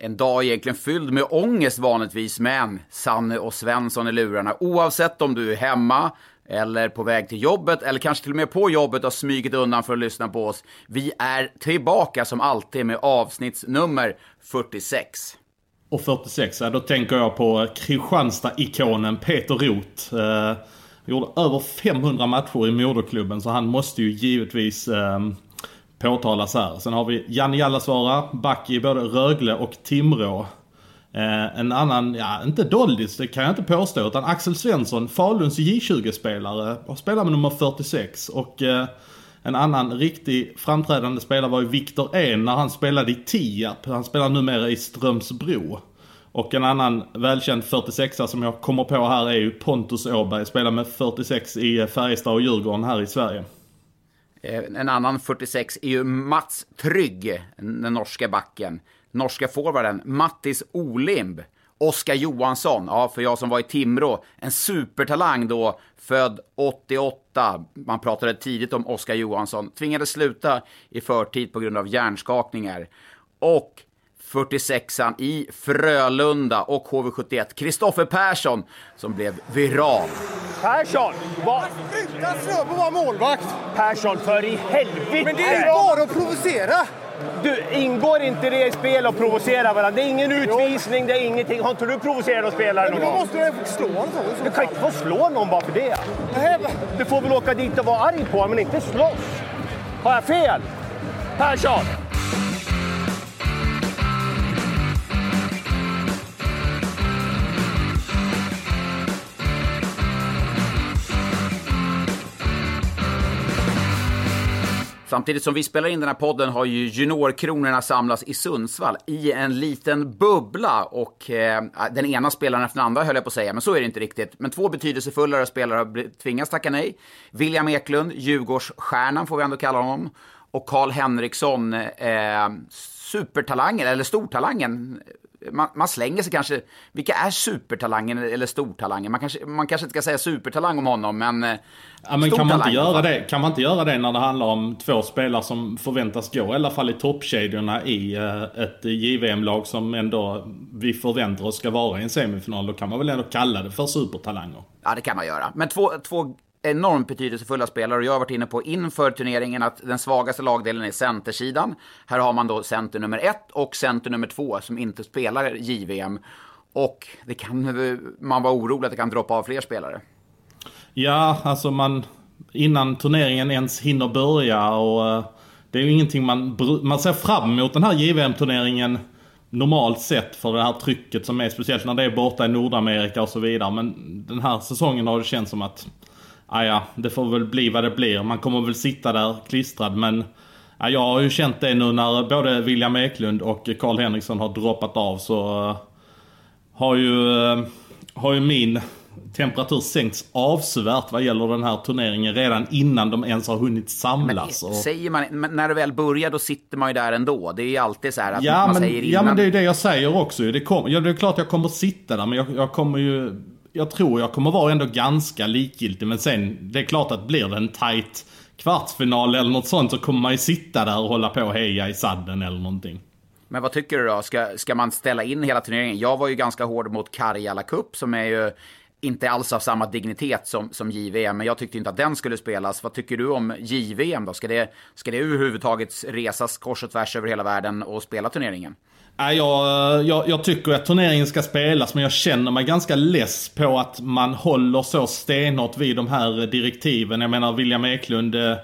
en dag egentligen fylld med ångest vanligtvis, men Sanne och Svensson i lurarna. Oavsett om du är hemma, eller på väg till jobbet, eller kanske till och med på jobbet och smugit undan för att lyssna på oss. Vi är tillbaka som alltid med avsnittsnummer 46. Och 46, ja, då tänker jag på Kristianstad-ikonen Peter Roth. Eh, gjorde över 500 matcher i moderklubben, så han måste ju givetvis eh, påtalas här. Sen har vi Janne Jallasvara, back i både Rögle och Timrå. Eh, en annan, ja inte Doldis, det kan jag inte påstå, utan Axel Svensson, Faluns J20-spelare, spelar med nummer 46. Och eh, en annan riktig framträdande spelare var ju Viktor En när han spelade i Tierp. Han spelar numera i Strömsbro. Och en annan välkänd 46-a som jag kommer på här är ju Pontus Åberg. Spelar med 46 i Färjestad och Djurgården här i Sverige. Eh, en annan 46 är ju Mats Trygg, den norska backen. Norska forwarden Mattis Olimb. Oskar Johansson, ja för jag som var i Timrå, en supertalang då, född 88. Man pratade tidigt om Oskar Johansson. Tvingades sluta i förtid på grund av hjärnskakningar. Och 46an i Frölunda och HV71, Kristoffer Persson, som blev viral. Persson! Va? Utan Fröbo var målvakt! Persson, för i helvete! Men det är ju bara att provocera! Du, ingår inte det i spel att provocera varandra? Det är ingen utvisning, det är ingenting. Har inte du provocerat någon spelare någon Men då gång? måste jag slå honom så. Du kan inte få slå någon bara för det. Du får väl åka dit och vara arg på honom, men inte slåss. Har jag fel? Persson! Samtidigt som vi spelar in den här podden har ju juniorkronorna samlats i Sundsvall i en liten bubbla och eh, den ena spelaren efter den andra höll jag på att säga, men så är det inte riktigt. Men två betydelsefullare spelare har tvingats tacka nej. William Eklund, Djurgårdsstjärnan får vi ändå kalla honom, och Karl Henriksson, eh, supertalangen, eller stortalangen. Man, man slänger sig kanske, vilka är supertalangen eller stortalangen? Man kanske, man kanske inte ska säga supertalang om honom, men... eh, Ja men kan man, inte göra det, kan man inte göra det när det handlar om två spelare som förväntas gå i alla fall i toppkedjorna i eh, ett JVM-lag som ändå vi förväntar oss ska vara i en semifinal. Då kan man väl ändå kalla det för supertalanger. Ja, det kan man göra. Men två, två enormt betydelsefulla spelare och jag har varit inne på inför turneringen att den svagaste lagdelen är centersidan. Här har man då center nummer ett och center nummer två som inte spelar JVM. Och det kan man vara orolig att det kan droppa av fler spelare. Ja, alltså man... Innan turneringen ens hinner börja och... Eh, det är ju ingenting man... Man ser fram emot den här JVM-turneringen normalt sett för det här trycket som är speciellt när det är borta i Nordamerika och så vidare. Men den här säsongen har det känts som att... Ah, ja, det får väl bli vad det blir. Man kommer väl sitta där klistrad men... Ja, jag har ju känt det nu när både William Eklund och Karl Henriksson har droppat av så... eh, har ju, eh, har ju min temperatur sänkts avsevärt vad gäller den här turneringen redan innan de ens har hunnit samlas. och... Säger man, men när det väl börjar då sitter man ju där ändå. Det är ju alltid så här att Ja man men, säger innan. ja men det är ju det jag säger också det, kom, ja, det är klart jag kommer sitta där men jag, jag kommer ju... Jag tror jag kommer vara ändå ganska likgiltig men sen, det är klart att blir det en tight kvartsfinal eller något sånt så kommer man ju sitta där och hålla på och heja i sadden eller någonting. Men vad tycker du då? Ska, ska man ställa in hela turneringen? Jag var ju ganska hård mot Karjala Cup som är ju inte alls av samma dignitet som, som JVM, men jag tyckte inte att den skulle spelas. Vad tycker du om JVM då? Ska det, ska det överhuvudtaget resas kors och tvärs över hela världen och spela turneringen? Jag, jag, jag tycker att turneringen ska spelas men jag känner mig ganska less på att man håller så stenhårt vid de här direktiven. Jag menar William Eklund, eh,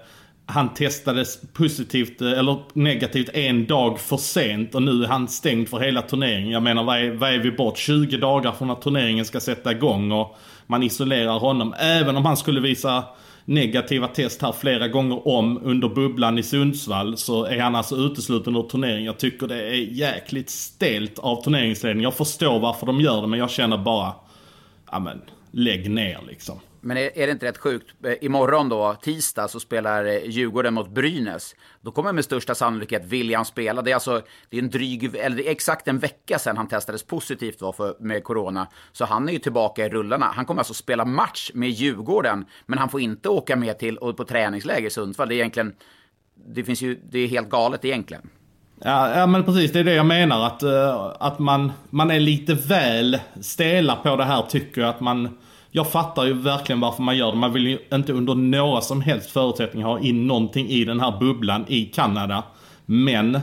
han testades positivt eh, eller negativt en dag för sent och nu är han stängd för hela turneringen. Jag menar vad är, vad är vi bort? 20 dagar från att turneringen ska sätta igång och man isolerar honom. Även om han skulle visa negativa test här flera gånger om under bubblan i Sundsvall så är han alltså utesluten ur turneringen. Jag tycker det är jäkligt stelt av turneringsledningen. Jag förstår varför de gör det men jag känner bara, ja men lägg ner liksom. Men är, är, det inte rätt sjukt? Eh, imorgon då, tisdag, så spelar eh, Djurgården mot Brynäs. Då kommer med största sannolikhet William spela. Det är alltså det är en dryg, eller det är exakt en vecka sedan han testades positivt då för, med corona. Så han är ju tillbaka i rullarna. Han kommer alltså spela match med Djurgården, men han får inte åka med till och på träningsläger i Sundsvall. Det är egentligen, det finns ju, det är helt galet egentligen. Ja, ja men precis, det är det jag menar. Att, eh, att man, man är lite väl stela på det här tycker jag. Att man jag fattar ju verkligen varför man gör det. Man vill ju inte under några som helst förutsättningar ha in någonting i den här bubblan i Kanada. Men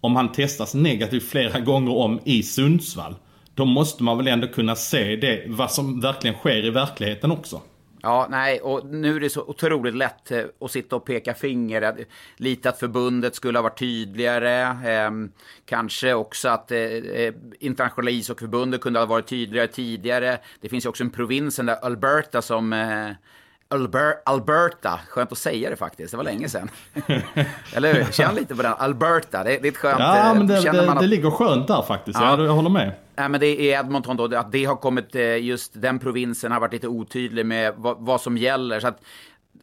om han testas negativt flera gånger om i Sundsvall. Då måste man väl ändå kunna se det, vad som verkligen sker i verkligheten också. Ja, nej, och nu är det så otroligt lätt eh, att sitta och peka finger. Lite att förbundet skulle ha varit tydligare. Eh, kanske också att eh, eh, internationella ishockeyförbundet kunde ha varit tydligare tidigare. Det finns ju också en provins, där Alberta, som eh, Alber Alberta, skönt att säga det faktiskt, det var länge sedan. Eller hur? Känn lite på den, Alberta, det, det är ett skönt... Ja, men det, det, att... det ligger skönt där faktiskt, ja. jag, jag håller med. Nej, men det är Edmonton då, att det har kommit, eh, just den provinsen har varit lite otydlig med vad, vad som gäller. Så att,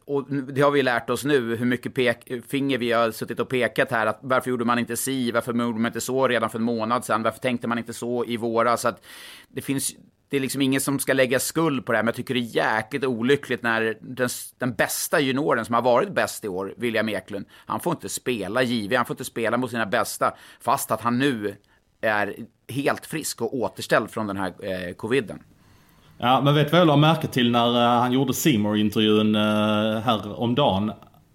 och det har vi lärt oss nu, hur mycket pek, finger vi har suttit och pekat här. Att varför gjorde man inte si? Varför gjorde man inte så redan för en månad sedan? Varför tänkte man inte så i våras? Att det finns det är liksom ingen som ska lägga skuld på det här, men jag tycker det är jäkligt olyckligt när den, den bästa junioren som har varit bäst i år, William Eklund, han får inte spela JV, han får inte spela mot sina bästa, fast att han nu är helt frisk och återställd från den här eh, coviden. Ja, men vet du vad jag la märke till när eh, han gjorde seymour intervjun eh, här om dagen?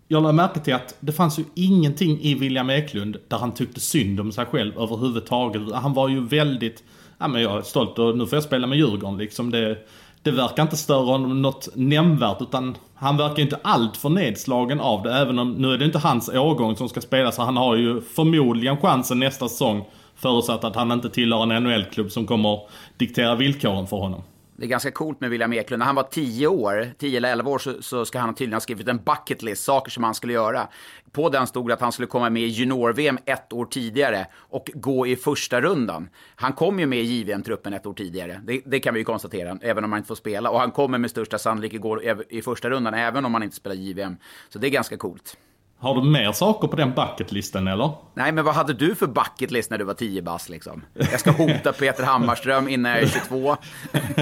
Jag la märke till att det fanns ju ingenting i William Eklund där han tyckte synd om sig själv överhuvudtaget. Han var ju väldigt ja men jag är stolt och nu får jag spela med Djurgården liksom. Det, det verkar inte störa honom något nämnvärt utan han verkar inte allt för nedslagen av det. Även om, nu är det inte hans årgång som ska spela så han har ju förmodligen chansen nästa säsong. Förutsatt att han inte tillhör en NHL-klubb som kommer diktera villkoren för honom. Det är ganska coolt med William Eklund. När han var 10 år, 10 eller 11 år, så, så ska han tydligen ha skrivit en bucket list, saker som han skulle göra. På den stod det att han skulle komma med i junior-VM ett år tidigare och gå i första rundan. Han kom ju med i JVM-truppen ett år tidigare, det, det, kan vi ju konstatera, även om han inte får spela. Och han kommer med största sannolikhet gå i första rundan, även om han inte spelar JVM. Så det är ganska coolt. Har du mer saker på den bucketlisten eller? Nej, men vad hade du för bucketlist när du var 10 bass liksom? Jag ska hota Peter Hammarström innan jag är 22.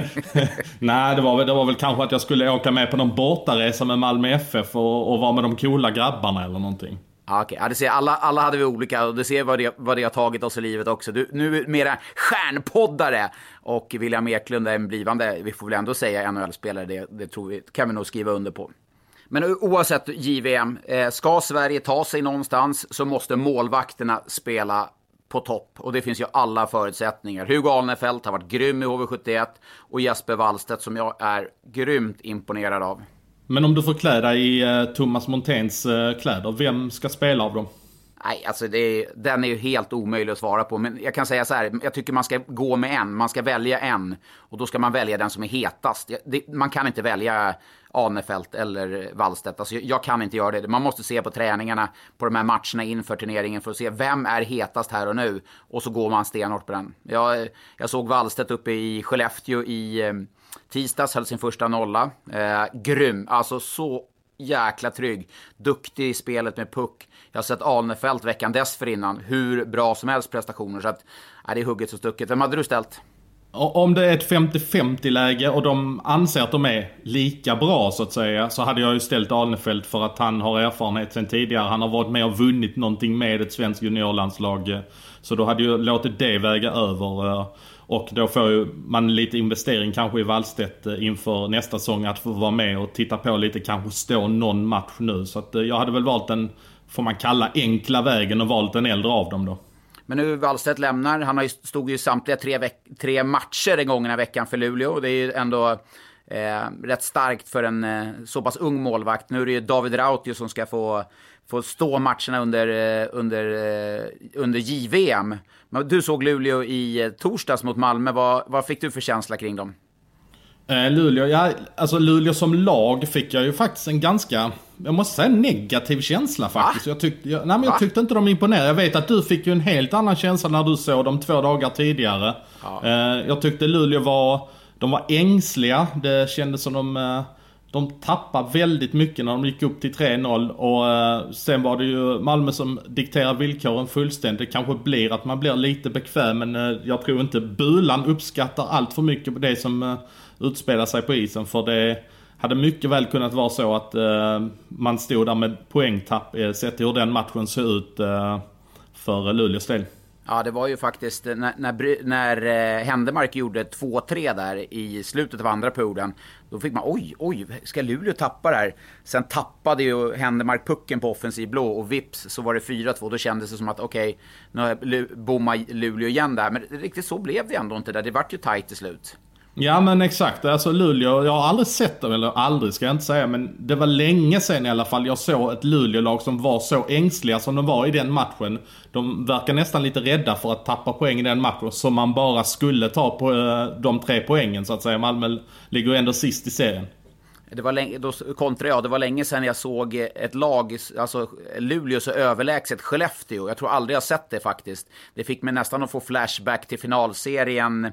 Nej, det var, väl, det var väl kanske att jag skulle åka med på någon bortaresa med Malmö FF och, och vara med de coola grabbarna eller någonting. Ja, okej. Ja, det ser, alla, alla hade vi olika och du ser vad det, vad det har tagit oss i livet också. Du, nu är mera stjärnpoddare och William Eklund är en blivande, vi får väl ändå säga NHL-spelare, det, det tror vi, kan vi nog skriva under på. Men oavsett JVM, eh, ska Sverige ta sig någonstans så måste målvakterna spela på topp. Och det finns ju alla förutsättningar. Hugo Alnefelt har varit grym i HV71 och Jesper Wallstedt som jag är grymt imponerad av. Men om du får klä dig i eh, Thomas Monténs eh, kläder, vem ska spela av dem? Nej, alltså är, den är ju helt omöjlig att svara på. Men jag kan säga så här, jag tycker man ska gå med en. Man ska välja en. Och då ska man välja den som är hetast. Det, man kan inte välja Anefelt eller Wallstedt. Alltså, jag kan inte göra det. Man måste se på träningarna, på de här matcherna inför turneringen för att se vem är hetast här och nu. Och så går man stenhårt på den. Jag, jag såg Wallstedt uppe i Skellefteå i eh, tisdags, höll sin första nolla. Eh, grym, alltså så jäkla trygg. Duktig i spelet med puck. Jag har sett Alnefelt veckan dessförinnan. Hur bra som helst prestationer. Så att, ja, det är hugget så stucket. Vem hade du ställt? Om det är ett 50-50 läge och de anser att de är lika bra så att säga. Så hade jag ju ställt Alnefelt för att han har erfarenhet sen tidigare. Han har varit med och vunnit någonting med ett svenskt juniorlandslag. Eh, så då hade jag låtit det väga över. Eh, och då får ju man lite investering kanske i Wallstedt eh, inför nästa säsong. Att få vara med och titta på lite, kanske stå någon match nu. Så att jag hade väl valt den, får man kalla enkla vägen och valt den äldre av dem då. Men nu Wallstedt lämnar. Han har ju, stod ju samtliga tre, tre matcher den gångna veckan för Luleå. Det är ju ändå eh, rätt starkt för en eh, så pass ung målvakt. Nu är det ju David Rautio som ska få, få stå matcherna under, eh, under, eh, under JVM. Men du såg Luleå i eh, torsdags mot Malmö. Vad, vad fick du för känsla kring dem? Eh, Luleå, ja, alltså Luleå som lag fick jag ju faktiskt en ganska, jag måste säga negativ känsla faktiskt. Jag, tyck, jag, nej, men jag tyckte inte de imponerade. Jag vet att du fick ju en helt annan känsla när du såg dem två dagar tidigare. Ja. Eh, jag tyckte Luleå var, de var ängsliga. Det kändes som de, eh, de tappade väldigt mycket när de gick upp till 3-0 och sen var det ju Malmö som dikterar villkoren fullständigt. Det kanske blir att man blir lite bekväm men jag tror inte Bulan uppskattar allt för mycket på det som utspela sig på isen för det hade mycket väl kunnat vara så att eh, man stod där med poängtapp eh, sett hur den matchen såg ut eh, för Luleås del. Ja, det var ju faktiskt eh, när, när, när eh, Händemark gjorde 2-3 där i slutet av andra perioden. Då fick man oj, oj, ska Luleå tappa det här? Sen tappade ju Händemark pucken på offensiv blå och vips så var det 4-2. Då kändes det som att okej, okay, nu bommar Luleå igen där. Men riktigt så blev det ändå inte där. Det vart ju tajt till slut. Ja men exakt, alltså Luleå, jag har aldrig sett dem, eller aldrig ska jag inte säga, men det var länge sedan i alla fall jag såg ett Luleå-lag som var så ängsliga som de var i den matchen. De verkar nästan lite rädda för att tappa poäng i den matchen, som man bara skulle ta på eh, de tre poängen så att säga. Malmö ligger ändå sist i serien. Det var länge, då kontrar jag, det var länge sedan jag såg ett lag, alltså Luleå så överlägset Skellefteå. Jag tror aldrig jag sett det faktiskt. Det fick mig nästan att få flashback till finalserien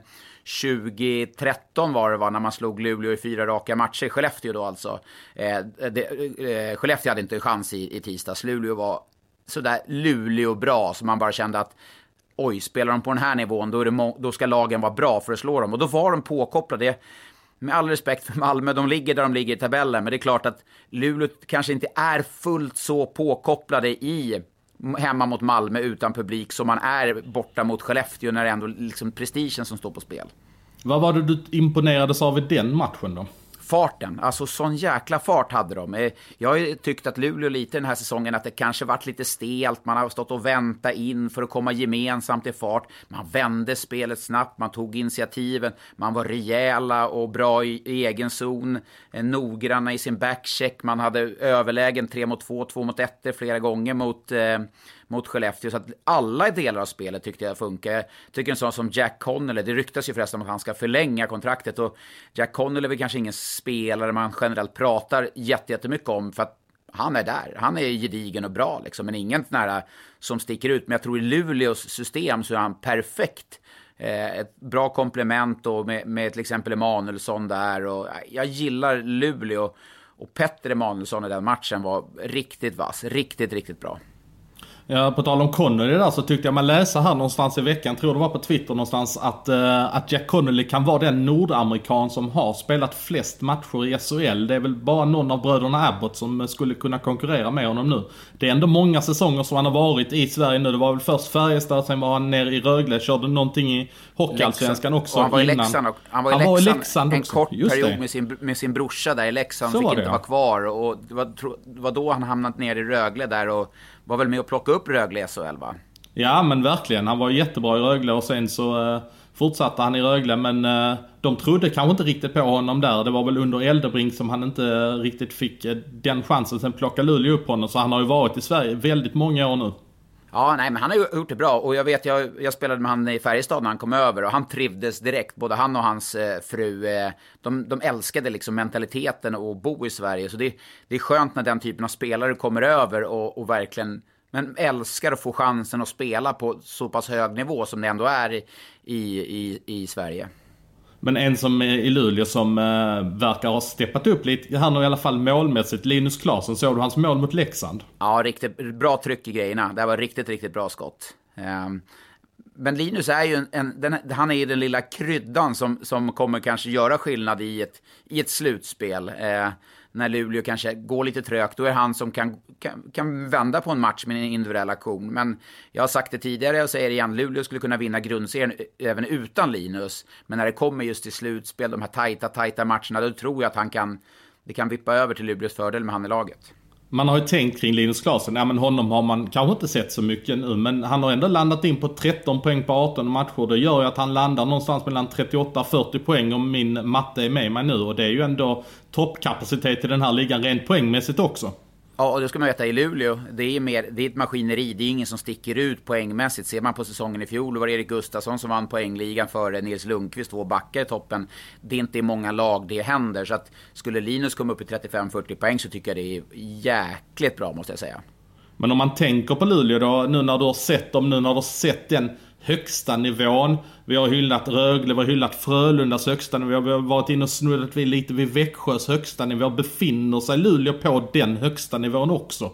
2013 var det va, när man slog Luleå i fyra raka matcher. Skellefteå då alltså. Eh, det, eh, Skellefteå hade inte en chans i, i tisdags. Luleå var sådär Luleå-bra, så man bara kände att oj, spelar de på den här nivån, då, är det då ska lagen vara bra för att slå dem. Och då var de påkopplade. Med all respekt för Malmö, de ligger där de ligger i tabellen, men det är klart att Luleå kanske inte är fullt så påkopplade i hemma mot Malmö utan publik som man är borta mot Skellefteå när det är ändå liksom prestigen som står på spel. Vad var det du imponerades av i den matchen då? Farten. Alltså sån jäkla fart hade de. Eh, jag har tyckt att Luleå lite den här säsongen att det kanske varit lite stelt. Man har stått och väntat in för att komma gemensamt i fart. Man vände spelet snabbt, man tog initiativen, man var rejäla och bra i, i egen zon. Eh, noggranna i sin backcheck. Man hade överlägen 3 mot 2, 2 mot 1 flera gånger mot eh, mot Skellefteå. Så att alla delar av spelet tyckte jag funkar. Jag tycker en sån som Jack Connolly, det ryktas ju förresten om att han ska förlänga kontraktet. Och Jack Connolly är väl kanske ingen spelare man generellt pratar jättemycket om. För att han är där. Han är gedigen och bra liksom, men ingen nära eh, som sticker ut. Men jag tror i Luleås system så är han perfekt. Eh, ett bra komplement och med, med till exempel Emanuelsson där. Och eh, jag gillar Luleå. Och Petter Emanuelsson i den matchen var riktigt vass. Riktigt, riktigt bra. Ja, på tal om Connolly där så tyckte jag man läser här någonstans i veckan, tror det var på Twitter någonstans, att, uh, att Jack Connolly kan vara den nordamerikan som har spelat flest matcher i SHL. Det är väl bara någon av bröderna Abbott som skulle kunna konkurrera med honom nu. Det är ändå många säsonger som han har varit i Sverige nu. Det var väl först Färjestad, sen var han nere i Rögle, körde någonting i Hockeyallsvenskan också och han var innan. I Leksand, han var i han Leksand, var i Leksand en kort Just period med sin, med sin brorsa där i Leksand, så fick inte ja. vara kvar. Och det var, det var då han hamnat ner i Rögle där och var väl med och plockade upp Rögle SHL va? Ja men verkligen. Han var jättebra i Rögle och sen så eh, fortsatte han i Rögle men eh, de trodde kanske inte riktigt på honom där. Det var väl under Eldebrink som han inte riktigt fick eh, den chansen. Sen plockade Luleå upp honom så han har ju varit i Sverige väldigt många år nu. Ja, nej, men han har gjort det bra. Och jag vet, jag, jag spelade med han i Färjestad när han kom över och han trivdes direkt. Både han och hans eh, fru, eh, de, de älskade liksom mentaliteten att bo i Sverige. Så det, det är skönt när den typen av spelare kommer över och, och verkligen men älskar att få chansen att spela på så pass hög nivå som det ändå är i, i, i Sverige. Men en som är i Luleå som eh, verkar ha steppat upp lite, han har i alla fall målmässigt, Linus Klasen, såg du hans mål mot Leksand? Ja, riktigt bra tryck i grejerna. Det var riktigt, riktigt bra skott. Um, men Linus är ju en, en den, han är ju den lilla kryddan som, som kommer kanske göra skillnad i ett, i ett slutspel. Eh, när Luleå kanske går lite trögt, då är han som kan, kan, kan vända på en match med en individuell aktion. Men jag har sagt det tidigare och säger det igen, Luleå skulle kunna vinna grundserien även utan Linus. Men när det kommer just till slutspel, de här tajta, tajta matcherna, då tror jag att han kan, det kan vippa över till Luleås fördel med han i laget. Man har ju tänkt kring Linus Klasen, ja men honom har man kanske inte sett så mycket nu men han har ändå landat in på 13 poäng på 18 matcher. Det gör ju att han landar någonstans mellan 38-40 poäng om min matte är med mig nu och det är ju ändå toppkapacitet i den här ligan rent poängmässigt också. Ja, och det ska man veta i Luleå, det är, mer, det är ett maskineri. Det är ingen som sticker ut poängmässigt. Ser man på säsongen i fjol, då var det Erik Gustafsson som vann poängligan före Nils Lundqvist, två backar i toppen. Det är inte i många lag det händer. Så att skulle Linus komma upp i 35-40 poäng så tycker jag det är jäkligt bra, måste jag säga. Men om man tänker på Luleå då, nu när du har sett dem, nu när du har sett den högsta nivån. Vi har hyllat Rögle, vi har hyllat Frölundas högsta nivå. Vi har varit inne och snuddat vid lite vid Växjös högsta nivå. Befinner sig Luleå på den högsta nivån också?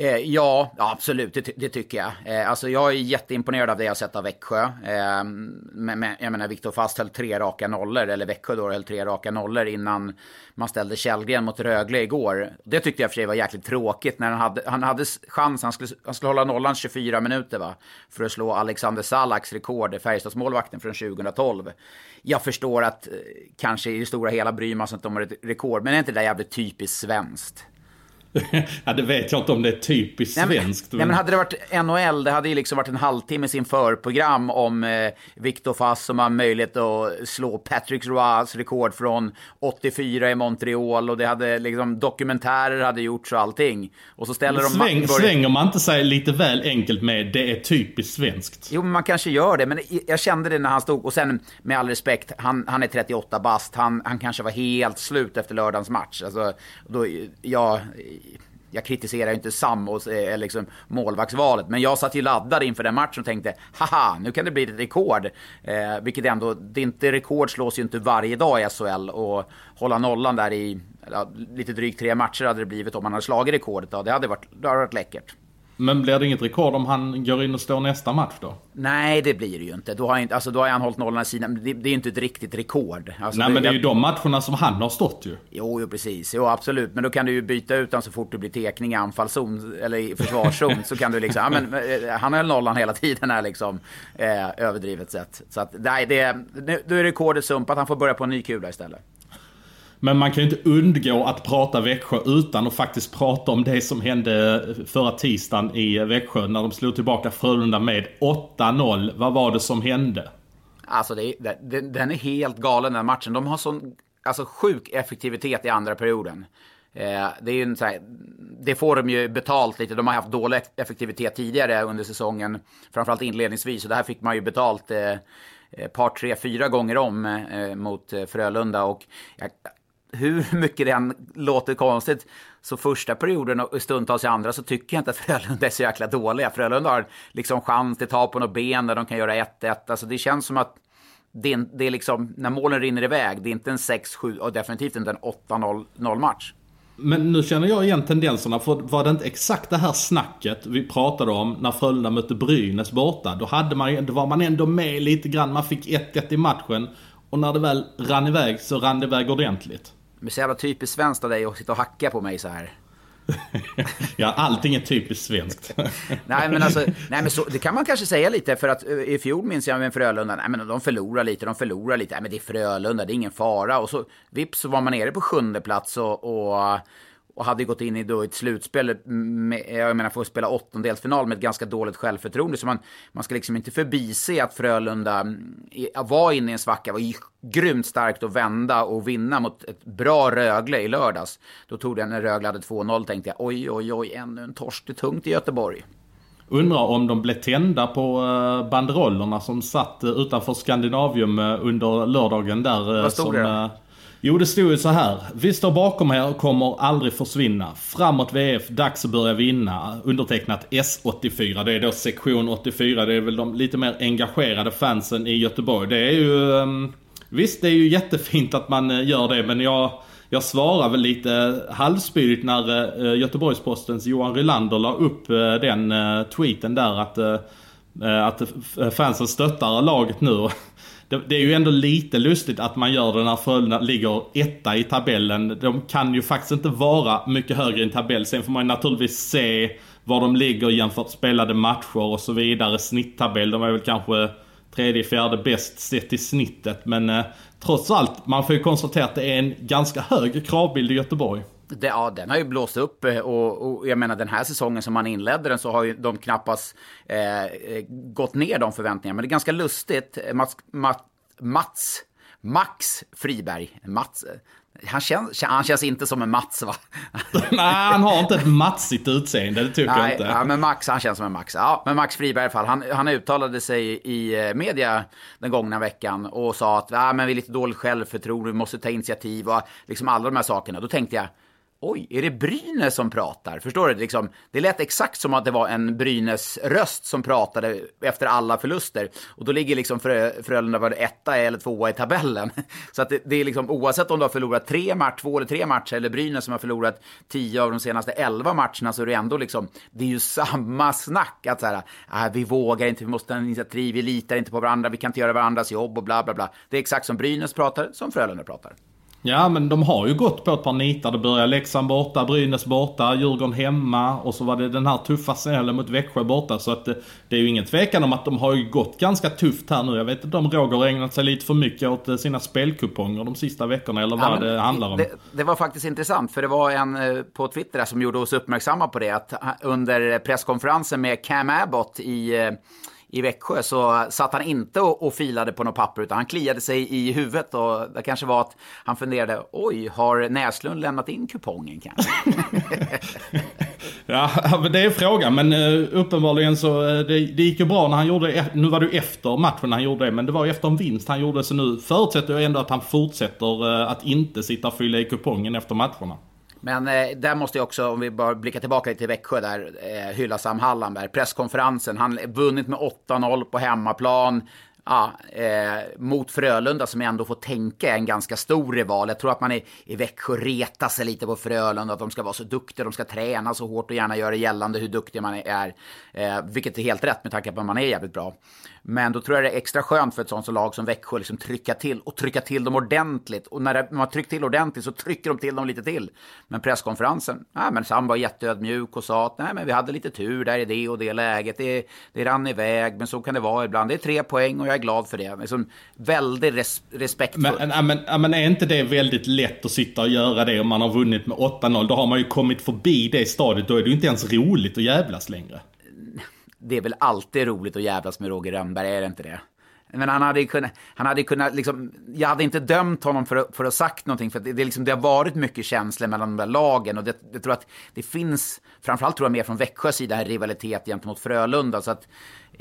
Eh, ja, absolut, det, det, tycker jag. Eh, alltså jag är jätteimponerad av det jag sett av Växjö. Eh, men, men, jag menar, Viktor Fast höll tre raka nollor, eller Växjö då höll tre raka nollor innan man ställde Källgren mot Rögle igår. Det tyckte jag för sig var jäkligt tråkigt när han hade, han hade chans, han skulle, han skulle hålla nollan 24 minuter va, för att slå Alexander Salaks rekord, Färjestadsmålvakten från 2012. Jag förstår att eh, kanske i det stora hela bryr man sig inte om ett rekord, men är inte det där jävligt typiskt svenskt? ja, det vet jag inte om det är typiskt svenskt. Nej, men hade det varit NHL, det hade ju liksom varit en halvtimme sin förprogram om eh, Victor Fass som har möjlighet att slå Patrick Roys rekord från 84 i Montreal och det hade liksom dokumentärer hade gjorts och allting. Och så ställer men sväng, de... Svänger man inte sig lite väl enkelt med det är typiskt svenskt? Jo, men man kanske gör det. Men jag kände det när han stod. Och sen med all respekt, han, han är 38 bast. Han, han kanske var helt slut efter lördagens match. Alltså, då, jag, jag kritiserar ju inte Sam och eh, liksom målvaktsvalet, men jag satt ju laddad inför den matchen och tänkte haha, nu kan det bli ett rekord. Eh, vilket ändå, det är inte rekord slås ju inte varje dag i SHL och hålla nollan där i ja, lite drygt tre matcher hade det blivit om man hade slagit rekordet. Ja, det hade varit, det hade varit läckert. Men blir det inget rekord om han går in och står nästa match då? Nej, det blir det ju inte. Då har, inte, alltså, då har han hållit nollan i sina... Det, det är ju inte ett riktigt rekord. Alltså, Nej, det, men det är jag, ju de matcherna som han har stått ju. Jo, jo, precis. Jo, absolut. Men då kan du ju byta ut honom så fort det blir tekning i anfallszon eller i försvarszon. så kan du liksom... Ja, men, eh, han höll nollan hela tiden här liksom. Eh, överdrivet sett. Så att, nej, det, nu, då är rekordet sumpat. Han får börja på en ny kula istället. Men man kan ju inte undgå att prata Växjö utan att faktiskt prata om det som hände förra tisdagen i Växjö när de slog tillbaka Frölunda med 8-0. Vad var det som hände? Alltså, det, det, den är helt galen den matchen. De har sån alltså, sjuk effektivitet i andra perioden. Eh, det, är ju här, det får de ju betalt lite. De har haft dålig effektivitet tidigare under säsongen. Framförallt inledningsvis. Och det här fick man ju betalt eh, ett par, tre, fyra gånger om eh, mot eh, Frölunda. Och jag, hur mycket det än låter konstigt, så första perioden och stundtals i andra så tycker jag inte att Frölunda är så jäkla dåliga. Frölunda har liksom chans till ta på något ben där de kan göra 1-1. Alltså det känns som att det är, det är liksom, när målen rinner iväg, det är inte en 6-7 och definitivt inte en 8-0 match. Men nu känner jag igen tendenserna, för var det inte exakt det här snacket vi pratade om när Frölunda mötte Brynäs borta? Då, hade man, då var man ändå med lite grann, man fick 1-1 i matchen. Och när det väl rann iväg så rann det iväg ordentligt. Men så jävla typiskt svenskt av dig att sitta och hacka på mig så här. ja, allting är typiskt svenskt. nej, men alltså, nej, men så, det kan man kanske säga lite, för att uh, i fjol minns jag med Frölunda, nej men de förlorar lite, de förlorar lite, nej men det är Frölunda, det är ingen fara. Och så vips så var man nere på sjunde plats och, och och hade gått in i då ett slutspel, med, jag menar att spela åttondelsfinal med ett ganska dåligt självförtroende. Så man, man ska liksom inte förbise att Frölunda mm, var inne i en svacka, var grymt starkt att vända och vinna mot ett bra Rögle i lördags. Då tog den när Rögle hade 2-0 tänkte jag, oj, oj, oj, ännu en torsk, det är tungt i Göteborg. Undrar om de blev tända på eh, banderollerna som satt eh, utanför Skandinavium eh, under lördagen där. Vad stod som, det? Jo, det stod ju så här. Vi står bakom er och kommer aldrig försvinna. Framåt VF, dags att börja vinna. Undertecknat S84. Det är då sektion 84. Det är väl de lite mer engagerade fansen i Göteborg. Det är ju... Ehm, visst, det är ju jättefint att man eh, gör det, men jag... Jag svarar väl lite halvspydigt när eh, Göteborgspostens Johan Rylander la upp eh, den tweeten där att, att fansen stöttar laget nu det, det, är ju ändå lite lustigt att man gör det när Frölunda ligger etta i tabellen. De kan ju faktiskt inte vara mycket högre i en tabell. Sen får man ju naturligtvis se var de ligger jämfört spelade matcher och så vidare. Snitttabell, de är väl kanske tredje, fjärde bäst sett i snittet. Men eh, trots allt, man får ju konstatera att det är en ganska hög kravbild i Göteborg. Det, ja, den har ju blåst upp eh, och, och, jag menar den här säsongen som man inledde den så har ju de knappast eh, eh gått ner de förväntningarna. Men det är ganska lustigt. Mats, Mats, Mats Max Friberg, Mats, Han känns, han känns inte som en Mats va? Nej, han har inte ett matsigt utseende, det tycker Nej, jag inte. Ja, men Max, han känns som en Max. Ja, men Max Friberg i alla fall, han, han uttalade sig i eh, media den gångna veckan och sa att ah, men vi är lite dåligt självförtroende, vi måste ta initiativ och liksom alla de här sakerna. Då tänkte jag, Oj, är det Brynäs som pratar? Förstår du? Liksom, det lät exakt som att det var en Brynäs-röst som pratade efter alla förluster. Och då ligger liksom Frö, Frölunda var etta eller tvåa i tabellen. Så att det, det, är liksom oavsett om du har förlorat tre match, två eller tre matcher, eller Brynäs som har förlorat tio av de senaste elva matcherna, så är det ändå liksom, det är ju samma snack. Att så här, äh, vi vågar inte, vi måste ha initiativ, vi litar inte på varandra, vi kan inte göra varandras jobb och bla bla bla. Det är exakt som Brynäs pratar, som Frölunda pratar. Ja men de har ju gått på ett par nitar. Det började Leksand borta, Brynäs borta, Djurgården hemma och så var det den här tuffa smällen mot Växjö borta. Så att det, det, är ju ingen tvekan om att de har ju gått ganska tufft här nu. Jag vet inte om Roger har ägnat sig lite för mycket åt eh, sina spelkuponger de sista veckorna eller vad ja, det handlar om. Det, det, var faktiskt intressant för det var en eh, på Twitter som gjorde oss uppmärksamma på det. Att under presskonferensen med Cam Abbott i eh, i Växjö så satt han inte och, och filade på något papper utan han kliade sig i huvudet och det kanske var att han funderade, oj, har Näslund lämnat in kupongen kanske? ja, det är frågan, men eh, uppenbarligen så eh, det, det gick ju bra när han gjorde det. Nu var det ju efter matchen han gjorde det, men det var ju efter en vinst han gjorde så nu förutsätter jag ändå att han fortsätter eh, att inte sitta och fylla i kupongen efter matcherna. Men eh, där måste jag också, om vi bara blickar tillbaka lite till Växjö där, eh, hylla Sam Hallandberg. Presskonferensen, han vunnit med 8-0 på hemmaplan. Ja, eh, mot Frölunda som jag ändå får tänka är en ganska stor rival. Jag tror att man i, i Växjö retar sig lite på Frölunda, att de ska vara så duktiga, de ska träna så hårt och gärna göra gällande hur duktig man är. Eh, vilket är helt rätt med tanke på att man är jävligt bra. Men då tror jag det är extra skönt för ett sånt lag som Växjö liksom trycka till och trycka till dem ordentligt. Och när man har tryckt till ordentligt så trycker de till dem lite till. Men presskonferensen, nej men Sam var jätteödmjuk och sa att nej men vi hade lite tur där i det och det läget. Det, det rann iväg, men så kan det vara ibland. Det är tre poäng och jag är glad för det. Liksom, väldigt res respektfullt. Men, men, men är inte det väldigt lätt att sitta och göra det om man har vunnit med 8-0? Då har man ju kommit förbi det stadiet. Då är det ju inte ens roligt att jävlas längre det är väl alltid roligt att jävlas med Roger Rönnberg, är det inte det? Men han hade kunnat, han hade kunnat liksom, jag hade inte dömt honom för, för att ha sagt någonting, för det, det, liksom, det har varit mycket känslor mellan de där lagen och det, jag tror att det finns, framförallt tror jag mer från Växjös sida, en rivalitet gentemot Frölunda. Så att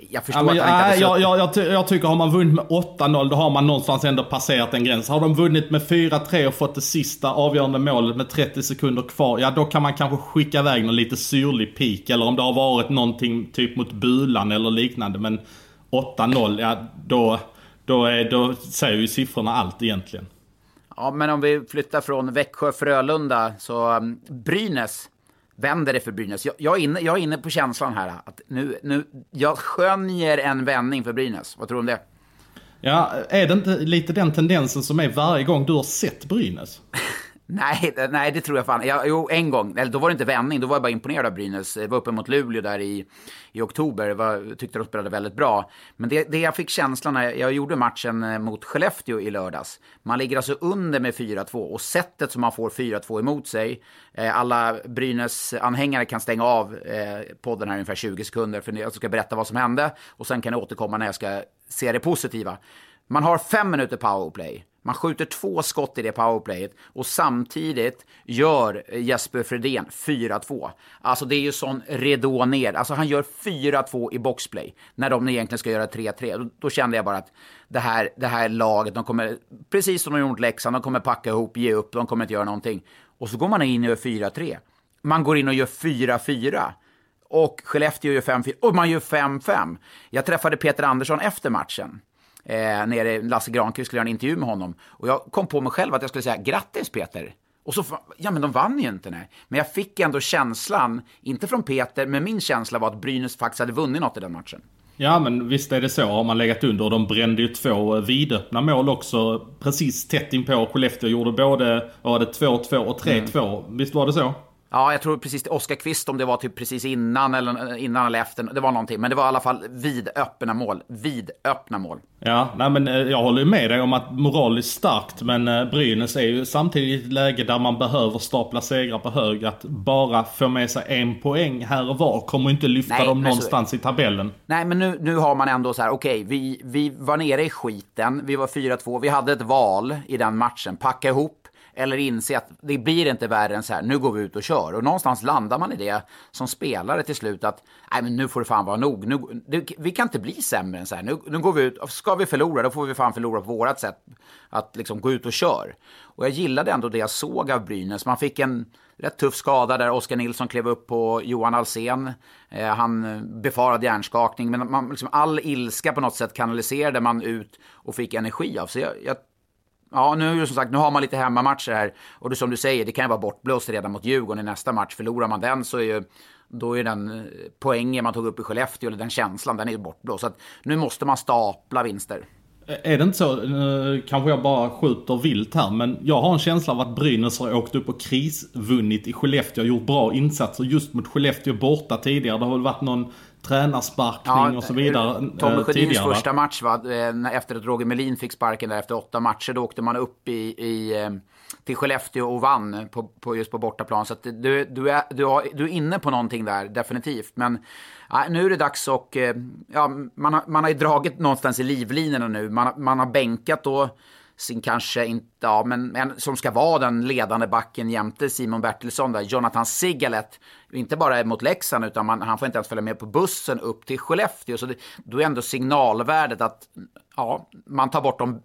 jag förstår ja, att han inte hade jag, jag, jag, jag, tycker har man vunnit med 8-0 då har man någonstans ändå passerat en gräns. Har de vunnit med 4-3 och fått det sista avgörande målet med 30 sekunder kvar, ja då kan man kanske skicka iväg någon lite syrlig pik. Eller om det har varit någonting typ mot Bulan eller liknande. Men 8-0, ja då, då, är, då säger ju siffrorna allt egentligen. Ja, men om vi flyttar från Växjö-Frölunda så um, Brynäs vänder det för Brynäs. Jag, jag, är inne, jag är inne på känslan här att nu, nu, jag skönjer en vändning för Brynäs. Vad tror du om det? Ja, är det inte lite den tendensen som är varje gång du har sett Brynäs? Nej, nej, det tror jag fan. Jag, jo, en gång. Eller då var det inte vändning. Då var jag bara imponerad av Brynäs. Jag var uppe mot Luleå där i, i oktober. Var, tyckte de spelade väldigt bra. Men det, det jag fick känslan när jag gjorde matchen eh, mot Skellefteå i lördags. Man ligger alltså under med 4-2 och sättet som man får 4-2 emot sig. Eh, alla Brynäs-anhängare kan stänga av eh, podden här ungefär 20 sekunder. För jag ska berätta vad som hände. Och sen kan jag återkomma när jag ska se det positiva. Man har fem minuter powerplay. Man skjuter två skott i det powerplayet och samtidigt gör Jesper Fredén 4-2. Alltså det är ju sån ridå ner. Alltså han gör 4-2 i boxplay när de egentligen ska göra 3-3. Då, då, kände jag bara att det här, det här laget, de kommer, precis som de gjort Leksand, de kommer packa ihop, ge upp, de kommer inte göra någonting. Och så går man in och gör 4-3. Man går in och gör 4-4. Och Skellefteå gör 5-4 och man gör 5-5. Jag träffade Peter Andersson efter matchen eh, nere, Lasse Granqvist skulle göra en intervju med honom. Och jag kom på mig själv att jag skulle säga grattis Peter. Och så, ja men de vann ju inte nej. Men jag fick ändå känslan, inte från Peter, men min känsla var att Brynäs faktiskt hade vunnit något i den matchen. Ja men visst är det så. Har man legat under. De brände ju två vidöppna mål också. Precis tätt inpå. Skellefteå gjorde både, var det 2-2 och 3-2. Mm. Visst var det så? Ja, jag tror precis Oskar Kvist om det var typ precis innan eller, innan eller efter. Det var någonting. Men det var i alla fall vidöppna mål. Vidöppna mål. Ja, nej men eh, jag håller med dig om att moral är starkt. Men eh, Brynäs är ju samtidigt i ett läge där man behöver stapla segrar på hög. Att bara få med sig en poäng här och var kommer inte lyfta nej, dem någonstans så... i tabellen. Nej, men nu, nu har man ändå så här, okej, okay, vi, vi var nere i skiten. Vi var 4-2. Vi hade ett val i den matchen. Packa ihop eller inse att det blir inte värre än så här, nu går vi ut och kör. Och någonstans landar man i det som spelare till slut att, nej men nu får det fan vara nog. Nu, det, vi kan inte bli sämre än så här. Nu, nu går vi ut, ska vi förlora, då får vi fan förlora på vårat sätt. Att liksom gå ut och kör. Och jag gillade ändå det jag såg av Brynäs. Man fick en rätt tuff skada där Oskar Nilsson klev upp på Johan Alsen. Eh, han befarade hjärnskakning, men man, liksom all ilska på något sätt kanaliserade man ut och fick energi av. Så jag, jag Ja, nu som sagt, nu har man lite hemmamatcher här. Och det som du säger, det kan ju vara bortblåst redan mot Djurgården i nästa match. Förlorar man den så är ju, då är den eh, poängen man tog upp i Skellefteå, eller den känslan, den är ju bortblåst. Så att nu måste man stapla vinster. Är det inte så, nu kanske jag bara skjuter vilt här, men jag har en känsla av att Brynäs har åkt upp och krisvunnit i Skellefteå och gjort bra insatser just mot Skellefteå borta tidigare. Det har väl varit någon tränarsparkning ja, och så vidare eh, Tommy Sjödins första match va, eh, efter att Roger Melin fick sparken där efter åtta matcher, då åkte man upp i, i eh, till Skellefteå och vann på, på just på bortaplan. Så att du, du, är, du, har, du är inne på någonting där, definitivt. Men ja, nu är det dags och ja, man, har, man har ju dragit någonstans i livlinorna nu. Man, man har bänkat då sin kanske inte, ja men, men som ska vara den ledande backen jämte Simon Bertilsson där, Jonathan Sigalet. Inte bara mot Leksand utan man, han får inte ens följa med på bussen upp till Skellefteå. Så det, då är ändå signalvärdet att ja, man tar bort de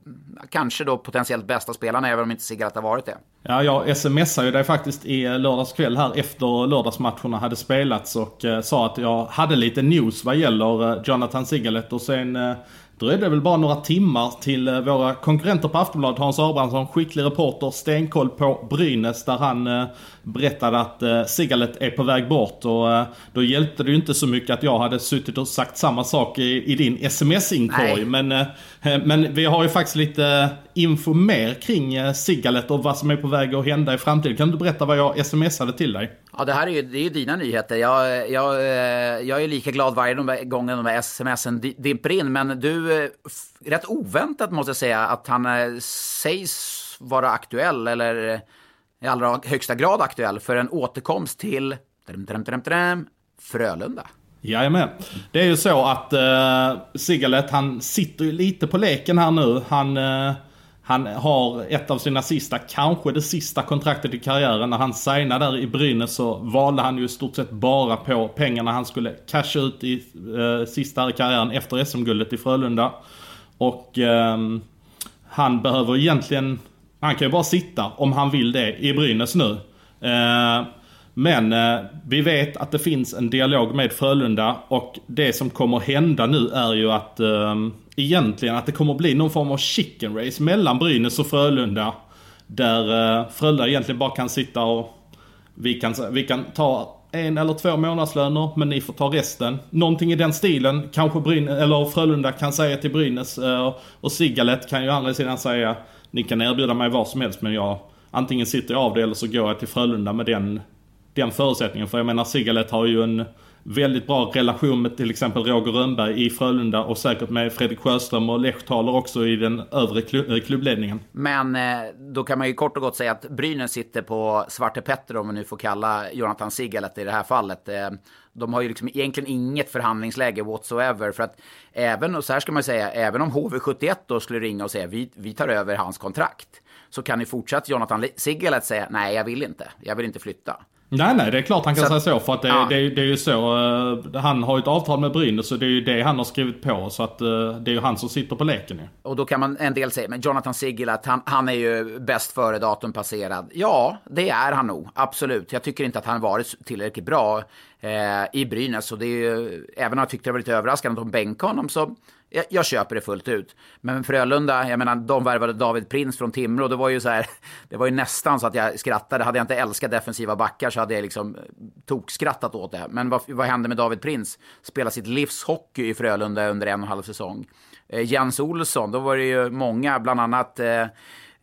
kanske då potentiellt bästa spelarna även om inte Sigalet har varit det. Ja, jag smsade ju dig faktiskt i lördagskväll här efter lördagsmatcherna hade spelats och eh, sa att jag hade lite news vad gäller eh, Jonathan Sigalet och sen eh, dröjde det väl bara några timmar till eh, våra konkurrenter på Aftonbladet, Hans Abrahamsson, skicklig reporter, stenkoll på Brynäs, där han eh, berättade att eh, Sigalet är på väg bort. Och då hjälpte det ju inte så mycket att jag hade suttit och sagt samma sak i, i din sms-inkorg. Men, men vi har ju faktiskt lite info mer kring Sigalet och vad som är på väg att hända i framtiden. Kan du berätta vad jag smsade till dig? Ja, det här är ju, det är ju dina nyheter. Jag, jag, jag är lika glad varje gång de här smsen dimper in. Men du, Eh, rätt oväntat måste jag säga att han eh, sägs vara aktuell, eller eh, i allra högsta grad aktuell, för en återkomst till Frölunda. Jajamän. Det är ju så att eh, Sigalet, han sitter ju lite på leken här nu. Han... Eh han har ett av sina sista, kanske det sista kontraktet i karriären. När han signade där i Brynäs så valde han ju i stort sett bara på pengarna han skulle casha ut i eh, sista här i karriären efter SM-guldet i Frölunda. Och eh, han behöver egentligen, han kan ju bara sitta om han vill det i Brynäs nu. Eh, men eh, vi vet att det finns en dialog med Frölunda och det som kommer hända nu är ju att eh, egentligen att det kommer bli någon form av chicken race mellan Brynäs och Frölunda. Där eh, Frölunda egentligen bara kan sitta och vi kan, vi kan ta en eller två månadslöner men ni får ta resten. Någonting i den stilen. Kanske Bryn eller Frölunda kan säga till Brynäs eh, och Sigalet kan ju andra sidan säga ni kan erbjuda mig vad som helst men jag antingen sitter jag av det eller så går jag till Frölunda med den den förutsättningen. För jag menar Sigalet har ju en väldigt bra relation med till exempel Roger Rönnberg i Frölunda och säkert med Fredrik Sjöström och Lechtaler också i den övre eh, klubbledningen. Men eh, då kan man ju kort och gott säga att Brynäs sitter på Svarte Petter om man nu får kalla Jonathan Sigalet i det här fallet. Eh, de har ju liksom egentligen inget förhandlingsläge whatsoever. För att även, och så här ska man säga, även om HV71 då skulle ringa och säga vi, vi tar över hans kontrakt. Så kan ju fortsatt Jonathan Sigalet säga nej jag vill inte, jag vill inte flytta. Nej, nej, det är klart han kan så, säga så. För att det, ja. det, det, är ju så. Uh, han har ju ett avtal med Brynäs så det är ju det han har skrivit på. Så att uh, det är ju han som sitter på leken ju. Och då kan man en del säga, men Jonathan Sigilat, han, han är ju bäst före datum passerad. Ja, det är han nog. Absolut. Jag tycker inte att han varit tillräckligt bra eh, i Brynäs. Och det är ju, även om jag tyckte det var lite överraskande att de bänkade honom så jag, jag, köper det fullt ut. Men Frölunda, jag menar, de värvade David Prins från Timrå. Det var ju så här, det var ju nästan så att jag skrattade. Hade jag inte älskat defensiva backar så hade jag liksom eh, tokskrattat åt det. Men vad, vad hände med David Prins? Spelade sitt livs hockey i Frölunda under en och en halv säsong. Eh, Jens Olsson, då var det ju många, bland annat eh,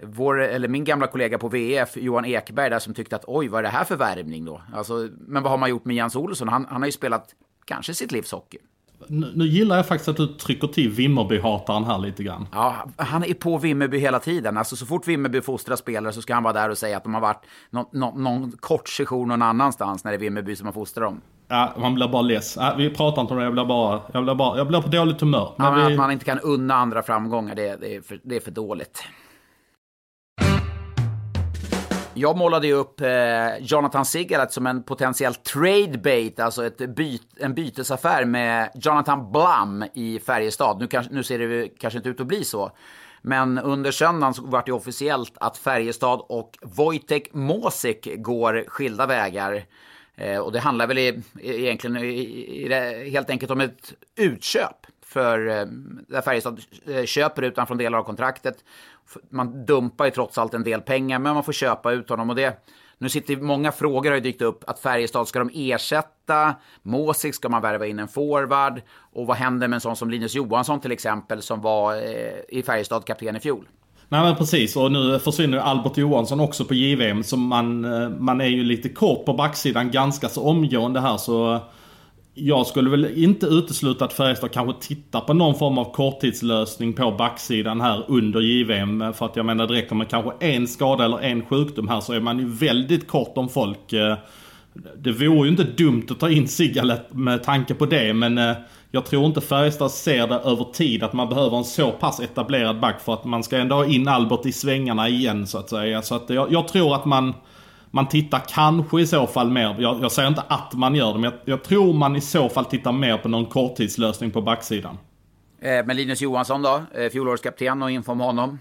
vår, eller min gamla kollega på VF, Johan Ekberg, där som tyckte att oj, vad är det här för värvning då? Alltså, men vad har man gjort med Jens Olsson? Han, han har ju spelat kanske sitt livs hockey. Nu, nu, gillar jag faktiskt att du trycker till Vimmerby-hataren här lite grann. Ja, han är på Vimmerby hela tiden. Alltså så fort Vimmerby fostrar spelare så ska han vara där och säga att de har varit någon, någon, någon kort session någon annanstans när det är Vimmerby som har fostrat dem. Ja, man blir bara less. Ja, vi pratar inte om det, jag blir bara, jag blir bara, jag blir på dåligt humör. Men ja, vi... Att man inte kan unna andra framgångar, det, det, är, för, det är för dåligt. Jag målade ju upp eh, Jonathan Sigalet som en potentiell trade bait, alltså ett byt, en bytesaffär med Jonathan Blum i Färjestad. Nu, kanske, nu ser det kanske inte ut att bli så. Men under söndagen så vart det officiellt att Färjestad och Wojtek Mosik går skilda vägar. Eh, och det handlar väl i, egentligen i, i, helt enkelt om ett utköp för eh, där Färjestad eh, köper ut honom från delar av kontraktet. Man dumpar ju trots allt en del pengar, men man får köpa ut honom. Och det, nu sitter många frågor har ju dykt upp. Att Färjestad, ska de ersätta Måsik? Ska man värva in en forward? Och vad händer med en sån som Linus Johansson till exempel, som var eh, i Färjestad kapten i fjol? Nej men precis och nu försvinner Albert Johansson också på JVM så man, eh, man är ju lite kort på backsidan ganska så omgående här så jag skulle väl inte utesluta att Färjestad kanske tittar på någon form av korttidslösning på backsidan här under JVM. För att jag menar det räcker med kanske en skada eller en sjukdom här så är man ju väldigt kort om folk. Eh, det vore ju inte dumt att ta in Sigalet med tanke på det men eh, jag tror inte Färjestad ser det över tid att man behöver en så pass etablerad back för att man ska ändå ha in Albert i svängarna igen så att säga. Så att jag, jag tror att man man tittar kanske i så fall mer, jag, jag säger inte att man gör det, men jag, jag, tror man i så fall tittar mer på någon korttidslösning på backsidan. Eh, men Linus Johansson då? Eh, fjolårskapten och info om honom?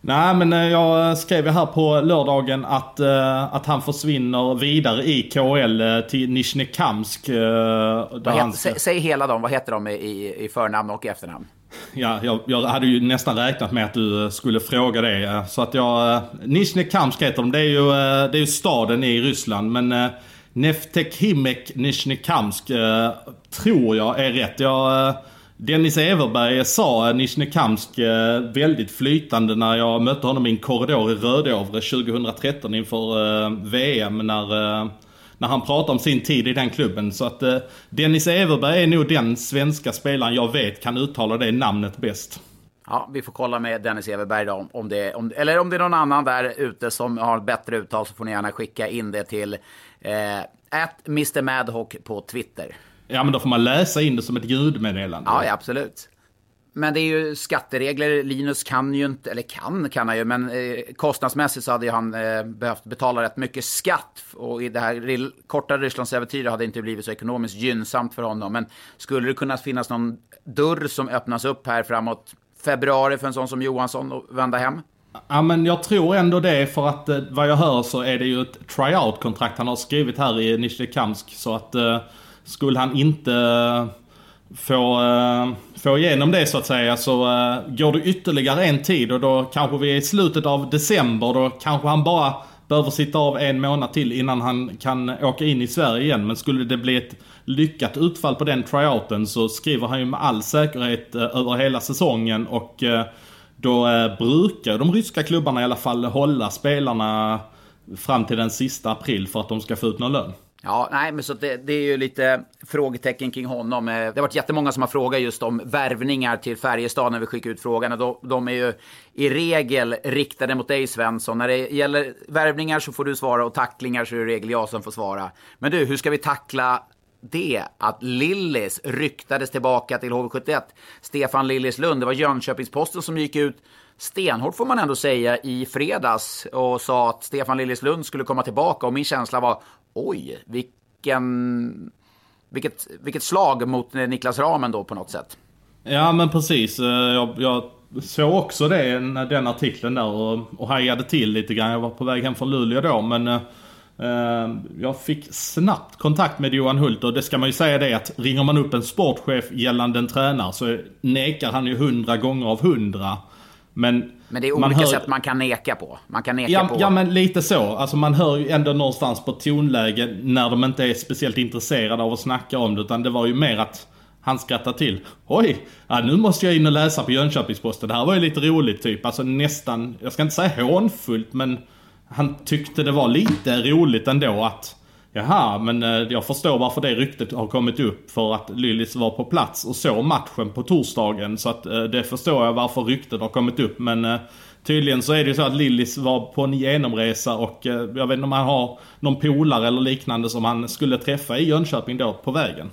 Nej men eh, jag skrev ju här på lördagen att, uh, att han försvinner vidare i KL uh, till Nizjnekamsk. Säg, säg hela dem, vad heter de i, i förnamn och efternamn? Ja, jag, jag, hade ju nästan räknat med att du eh, skulle fråga det. Så att jag... Eh, Nizjnekamsk heter de. Det är ju, eh, det är ju staden i Ryssland. Men Neftekhimek Nizjnekamsk tror jag är rätt. Jag, Dennis Everberg sa Nizjnekamsk väldigt flytande när jag mötte honom i en korridor i Rödovre 2013 inför VM. när när han pratar om sin tid i den klubben. Så att eh, Dennis Everberg är nog den svenska spelaren jag vet kan uttala det namnet bäst. Ja, vi får kolla med Dennis Everberg då, om det, om, eller om det är någon annan där ute som har ett bättre uttal så får ni gärna skicka in det till eh, Mr Madhawk på Twitter. Ja, men då får man läsa in det som ett ljudmeddelande. Ja, ja absolut. Men det är ju skatteregler. Linus kan ju inte, eller kan kan han ju, men eh, kostnadsmässigt så hade ju han eh, behövt betala rätt mycket skatt. Och i det här korta Rysslandsäventyret hade det inte blivit så ekonomiskt gynnsamt för honom. Men skulle det kunna finnas någon dörr som öppnas upp här framåt februari för en sån som Johansson att vända hem? Ja men jag tror ändå det för att eh, vad jag hör så är det ju ett tryout-kontrakt han har skrivit här i Nizjnekamsk. Så att eh, skulle han inte få, eh, få igenom det så att säga så uh, går det ytterligare en tid och då kanske vi är i slutet av december. Då kanske han bara behöver sitta av en månad till innan han kan åka in i Sverige igen. Men skulle det bli ett lyckat utfall på den tryouten så skriver han ju med all säkerhet uh, över hela säsongen och eh, då brukar de ryska klubbarna i alla fall hålla spelarna fram till den sista april för att de ska få ut någon lön. Ja, nej, men så det, det, är ju lite frågetecken kring honom. Eh, det har varit jättemånga som har frågat just om värvningar till Färjestad när vi skickar ut frågan. Och de, de är ju i regel riktade mot dig Svensson. När det gäller värvningar så får du svara och tacklingar så är det i regel jag som får svara. Men du, hur ska vi tackla det att Lillis ryktades tillbaka till HV71? Stefan Lillis Lund, det var Jönköpings-Posten som gick ut stenhårt får man ändå säga i fredags och sa att Stefan Liljeslund skulle komma tillbaka och min känsla var oj, vilken, vilket, vilket slag mot Niklas Ramen då på något sätt. Ja men precis. Eh, jag, jag såg också det, eh, den artikeln där och, och hajade till lite grann. Jag var på väg hem från Luleå då men eh, eh, jag fick snabbt kontakt med Johan Hult och det ska man ju säga det att ringer man upp en sportchef gällande en tränare så nekar han ju hundra gånger av hundra. Men, men det är olika hör... sätt man kan neka på. Man kan neka ja, på... ja, men lite så. Alltså man hör ju ändå någonstans på tonläge när de inte är speciellt intresserade av att snacka om det. Utan det var ju mer att han skrattade till. Oj, ja, nu måste jag in och läsa på Jönköpingsposten. Det här var ju lite roligt typ. Alltså nästan, jag ska inte säga hånfullt men han tyckte det var lite roligt ändå att Jaha, men eh, jag förstår varför det ryktet har kommit upp. För att Lillis var på plats och såg matchen på torsdagen. Så att eh, det förstår jag varför ryktet har kommit upp. Men eh, tydligen så är det ju så att Lillis var på en genomresa och jag vet inte om han har någon polare eller liknande som han skulle träffa i Jönköping då på vägen.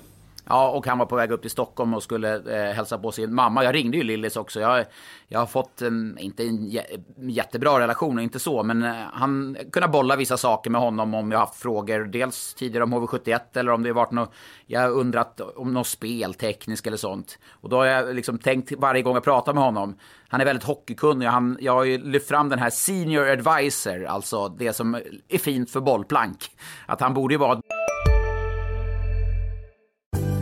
Ja, och han var på väg upp till Stockholm och skulle eh, hälsa på sin mamma. Jag ringde ju Lillis också. Jag, jag har fått en, inte en jättebra relation, inte så, men eh, han kunde bolla vissa saker med honom om jag haft frågor. Dels tidigare om HV71 eller om det varit något, jag har undrat om något speltekniskt eller sånt. Och då har jag liksom tänkt varje gång jag pratar med honom. Han är väldigt hockeykunnig. Han, jag har ju lyft fram den här senior advisor, alltså det som är fint för bollplank. Att han borde ju vara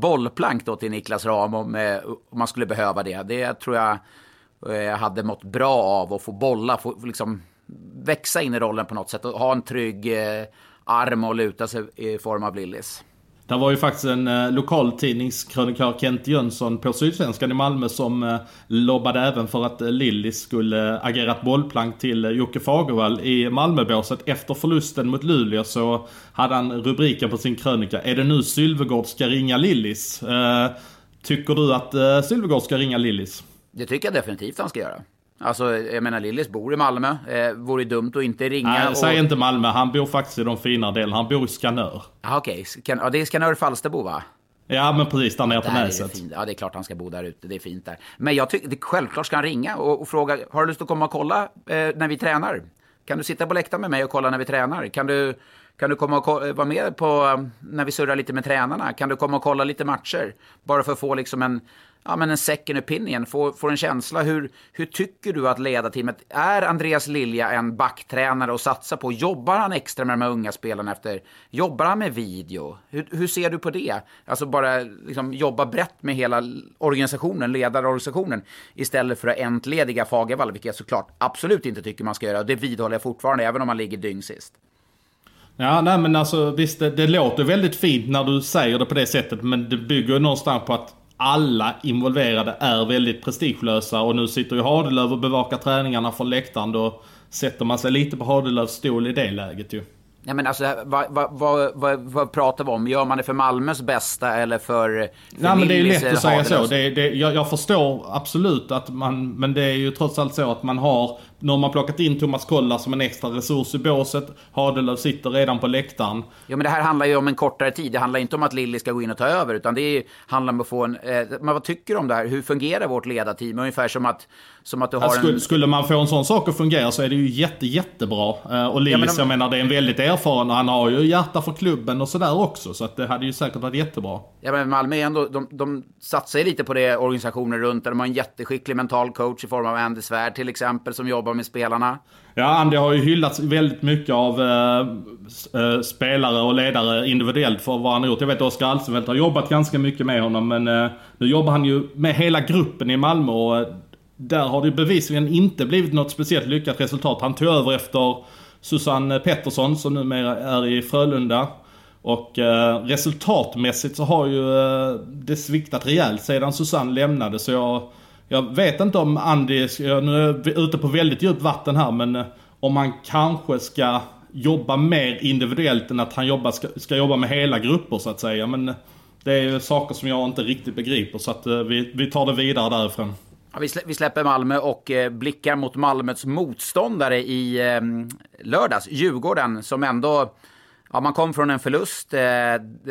Bollplank då till Niklas Ram om, eh, om man skulle behöva det. Det tror jag eh, hade mått bra av att få bolla, få liksom växa in i rollen på något sätt och ha en trygg eh, arm och luta sig i form av Lillis. Det var ju faktiskt en eh, lokaltidningskrönikör, Kent Jönsson, på Sydsvenskan i Malmö som eh, lobbade även för att eh, Lillis skulle eh, agerat bollplank till eh, Jocke Fagervall i Malmöbåset. Efter förlusten mot Luleå så hade han rubriken på sin krönika Är det nu Sylvegård ska ringa Lillis? Eh, tycker du att eh, Sylvegård ska ringa Lillis? Det tycker jag definitivt han ska göra. Alltså, jag menar Lillis bor i Malmö. Eh, vore dumt att inte ringa. Nej, och... säg inte Malmö. Han bor faktiskt i de fina delarna. Han bor i Skanör. Ah, Okej, okay. ja, det är Skanör Falsterbo va? Ja, men precis där nere på Näset. Ja, det är klart han ska bo där ute. Det är fint där. Men jag tycker, självklart ska han ringa och, och, fråga, har du lust att komma och kolla eh, när vi tränar? Kan du sitta på läktaren med mig och kolla när vi tränar? Kan du, kan du komma och vara med på um, när vi surrar lite med tränarna? Kan du komma och kolla lite matcher? Bara för att få liksom en, ja, men en second opinion, få, får en känsla. Hur, hur tycker du att ledarteamet, är Andreas Lilja en backtränare att satsa på? Jobbar han extra med de här unga spelarna efter? Jobbar han med video? Hur, hur ser du på det? Alltså bara liksom, jobba brett med hela organisationen, ledarorganisationen, istället för att entlediga Fagervall, vilket jag såklart absolut inte tycker man ska göra. Och det vidhåller jag fortfarande, även om man ligger dyngsist. Ja, nej men alltså visst det, det låter väldigt fint när du säger det på det sättet men det bygger ju någonstans på att alla involverade är väldigt prestigelösa och nu sitter ju Hadelöv och bevakar träningarna från läktaren. Då sätter man sig lite på Hadelövs stol i det läget ju. Ja, men alltså, vad, vad, vad, vad, pratar vi om? Gör man det för Malmös bästa eller för, för Nej, men det är lätt att säga så. Det, det, jag, jag, förstår absolut att man, men det är ju trots allt så att man har, nu har man plockat in Thomas Kolla som en extra resurs i båset. Hadelöv sitter redan på läktaren. Ja, men det här handlar ju om en kortare tid. Det handlar inte om att Lilly ska gå in och ta över, utan det är, handlar om att få en... Eh, men vad tycker du om det här? Hur fungerar vårt ledarteam? Ungefär som att, som att du har alltså, en... Skulle man få en sån sak att fungera så är det ju jätte, jättebra. Eh, och Lillis, ja, men de... jag menar, det är en väldigt erfaren och han har ju hjärta för klubben och sådär också. Så att det hade ju säkert varit jättebra. Ja, men Malmö är ändå, de, de satsar ju lite på det, organisationen runt. Där de har en jätteskicklig mental coach i form av Andy Svärd till exempel, som jobbar med spelarna. Ja, Andy har ju hyllats väldigt mycket av eh, eh, spelare och ledare individuellt för vad han har gjort. Jag vet att Oskar Alsenfelt har jobbat ganska mycket med honom, men eh, nu jobbar han ju med hela gruppen i Malmö och eh, där har det bevisligen inte blivit något speciellt lyckat resultat. Han tog över efter Susanne Pettersson som numera är i Frölunda. Och eh, resultatmässigt så har ju eh, det sviktat rejält sedan Susanne lämnade. Så jag, jag vet inte om Andy, nu är jag ute på väldigt djupt vatten här, men eh, om han kanske ska jobba mer individuellt än att han jobba, ska, ska jobba med hela grupper så att säga. Men eh, det är ju saker som jag inte riktigt begriper så att eh, vi, vi tar det vidare därifrån. Vi, släpper Malmö och blickar mot Malmös motståndare i lördags, Djurgården, som ändå... Ja, man kom från en förlust, eh,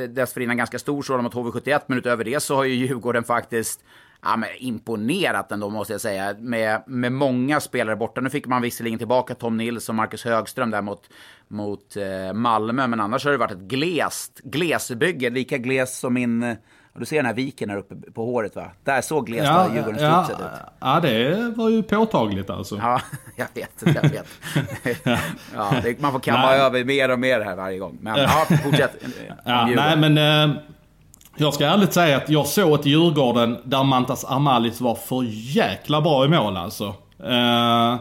dessförinnan ganska stor sådan mot HV71, men utöver det så har ju Djurgården faktiskt ja, men imponerat ändå måste jag säga, med, med många spelare borta. Nu fick man visserligen tillbaka Tom Nils och Marcus Högström där mot, mot eh, Malmö, men annars har det varit ett glest, glesbygge, lika glest som min du ser den här viken här uppe på håret va? Där såg glest ja, Djurgårdens ja, ut. Ja, det var ju påtagligt alltså. Ja, jag vet. Jag vet. ja, det, man får kamma nej. över mer och mer här varje gång. Men ja, fortsätt. ja, nej, men eh, jag ska ärligt säga att jag såg ett Djurgården där Mantas Amalis var för jäkla bra i mål alltså. Eh,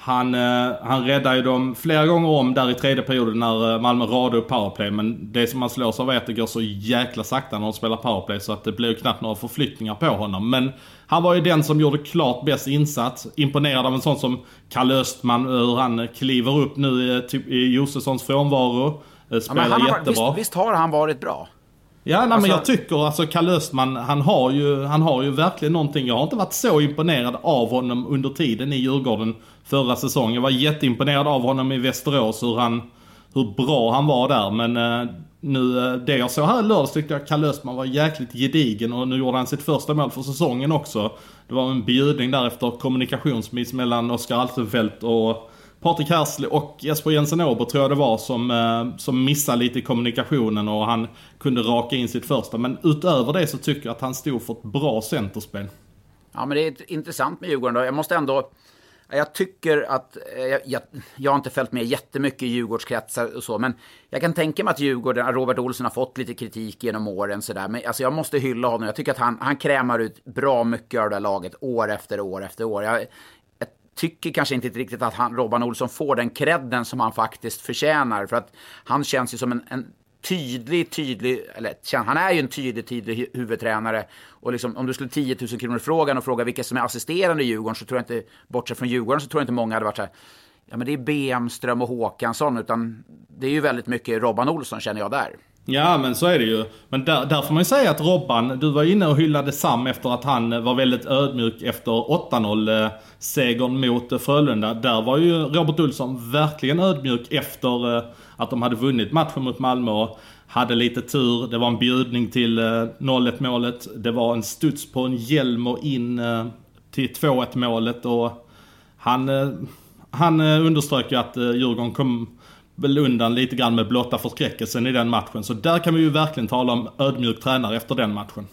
Han, eh, han räddade ju dem flera gånger om där i tredje perioden när eh, Malmö radade upp powerplay. Men det som man slås av är att det går så jäkla sakta när de spelar powerplay så att det blir knappt några förflyttningar på honom. Men han var ju den som gjorde klart bäst insats. Imponerad av en sån som Kalle Östman, hur han kliver upp nu i, typ, i Josefssons frånvaro. Eh, spelar ja, jättebra. Visst, visst har han varit bra? Ja, nej, alltså... men jag tycker alltså Kalle Östman, han har, ju, han har ju verkligen någonting. Jag har inte varit så imponerad av honom under tiden i Djurgården förra säsongen. Jag var jätteimponerad av honom i Västerås, hur, han, hur bra han var där. Men eh, nu, eh, det jag såg här i lördags tyckte jag Kalle Östman var jäkligt gedigen och nu gjorde han sitt första mål för säsongen också. Det var en bjudning där efter kommunikationsmiss mellan Oskar Altenfelt och Patrik Hersley och Jesper Jensen Åber tror jag det var som, eh, som missade lite i kommunikationen och han kunde raka in sitt första. Men utöver det så tycker jag att han stod för ett bra centerspel. Ja men det är intressant med Djurgården då. Jag måste ändå... Jag tycker att, eh, jag, jag, jag, har inte följt med jättemycket i Djurgårdskretsar och så, men jag kan tänka mig att Djurgården, Robert Olsson har fått lite kritik genom åren sådär, men alltså jag måste hylla honom. Jag tycker att han, han krämar ut bra mycket av det här laget år efter år efter år. Jag, tycker kanske inte riktigt att han, Robban Olsson får den credden som han faktiskt förtjänar. För att han känns ju som en, en tydlig, tydlig, eller han är ju en tydlig, tydlig huvudtränare. Och liksom, om du skulle 10 000 kronor frågan och fråga vilka som är assisterande i Djurgården så tror jag inte, bortsett från Djurgården så tror jag inte många hade varit så här, ja men det är Bemström och Håkansson, utan det är ju väldigt mycket Robban Olsson känner jag där. Ja men så är det ju. Men där, där får man ju säga att Robban, du var inne och hyllade Sam efter att han eh, var väldigt ödmjuk efter 8-0-segern eh, mot eh, Frölunda. Där var ju Robert Olsson verkligen ödmjuk efter att de hade vunnit matchen mot Malmö. Och hade lite tur, det var en bjudning till 0-1 målet. Det var en studs på en hjälm och in till 2-1 målet och han, han underströk ju att Djurgården kom väl undan lite grann med blotta förskräckelsen i den matchen. Så där kan vi ju verkligen tala om ödmjuk tränare efter den matchen.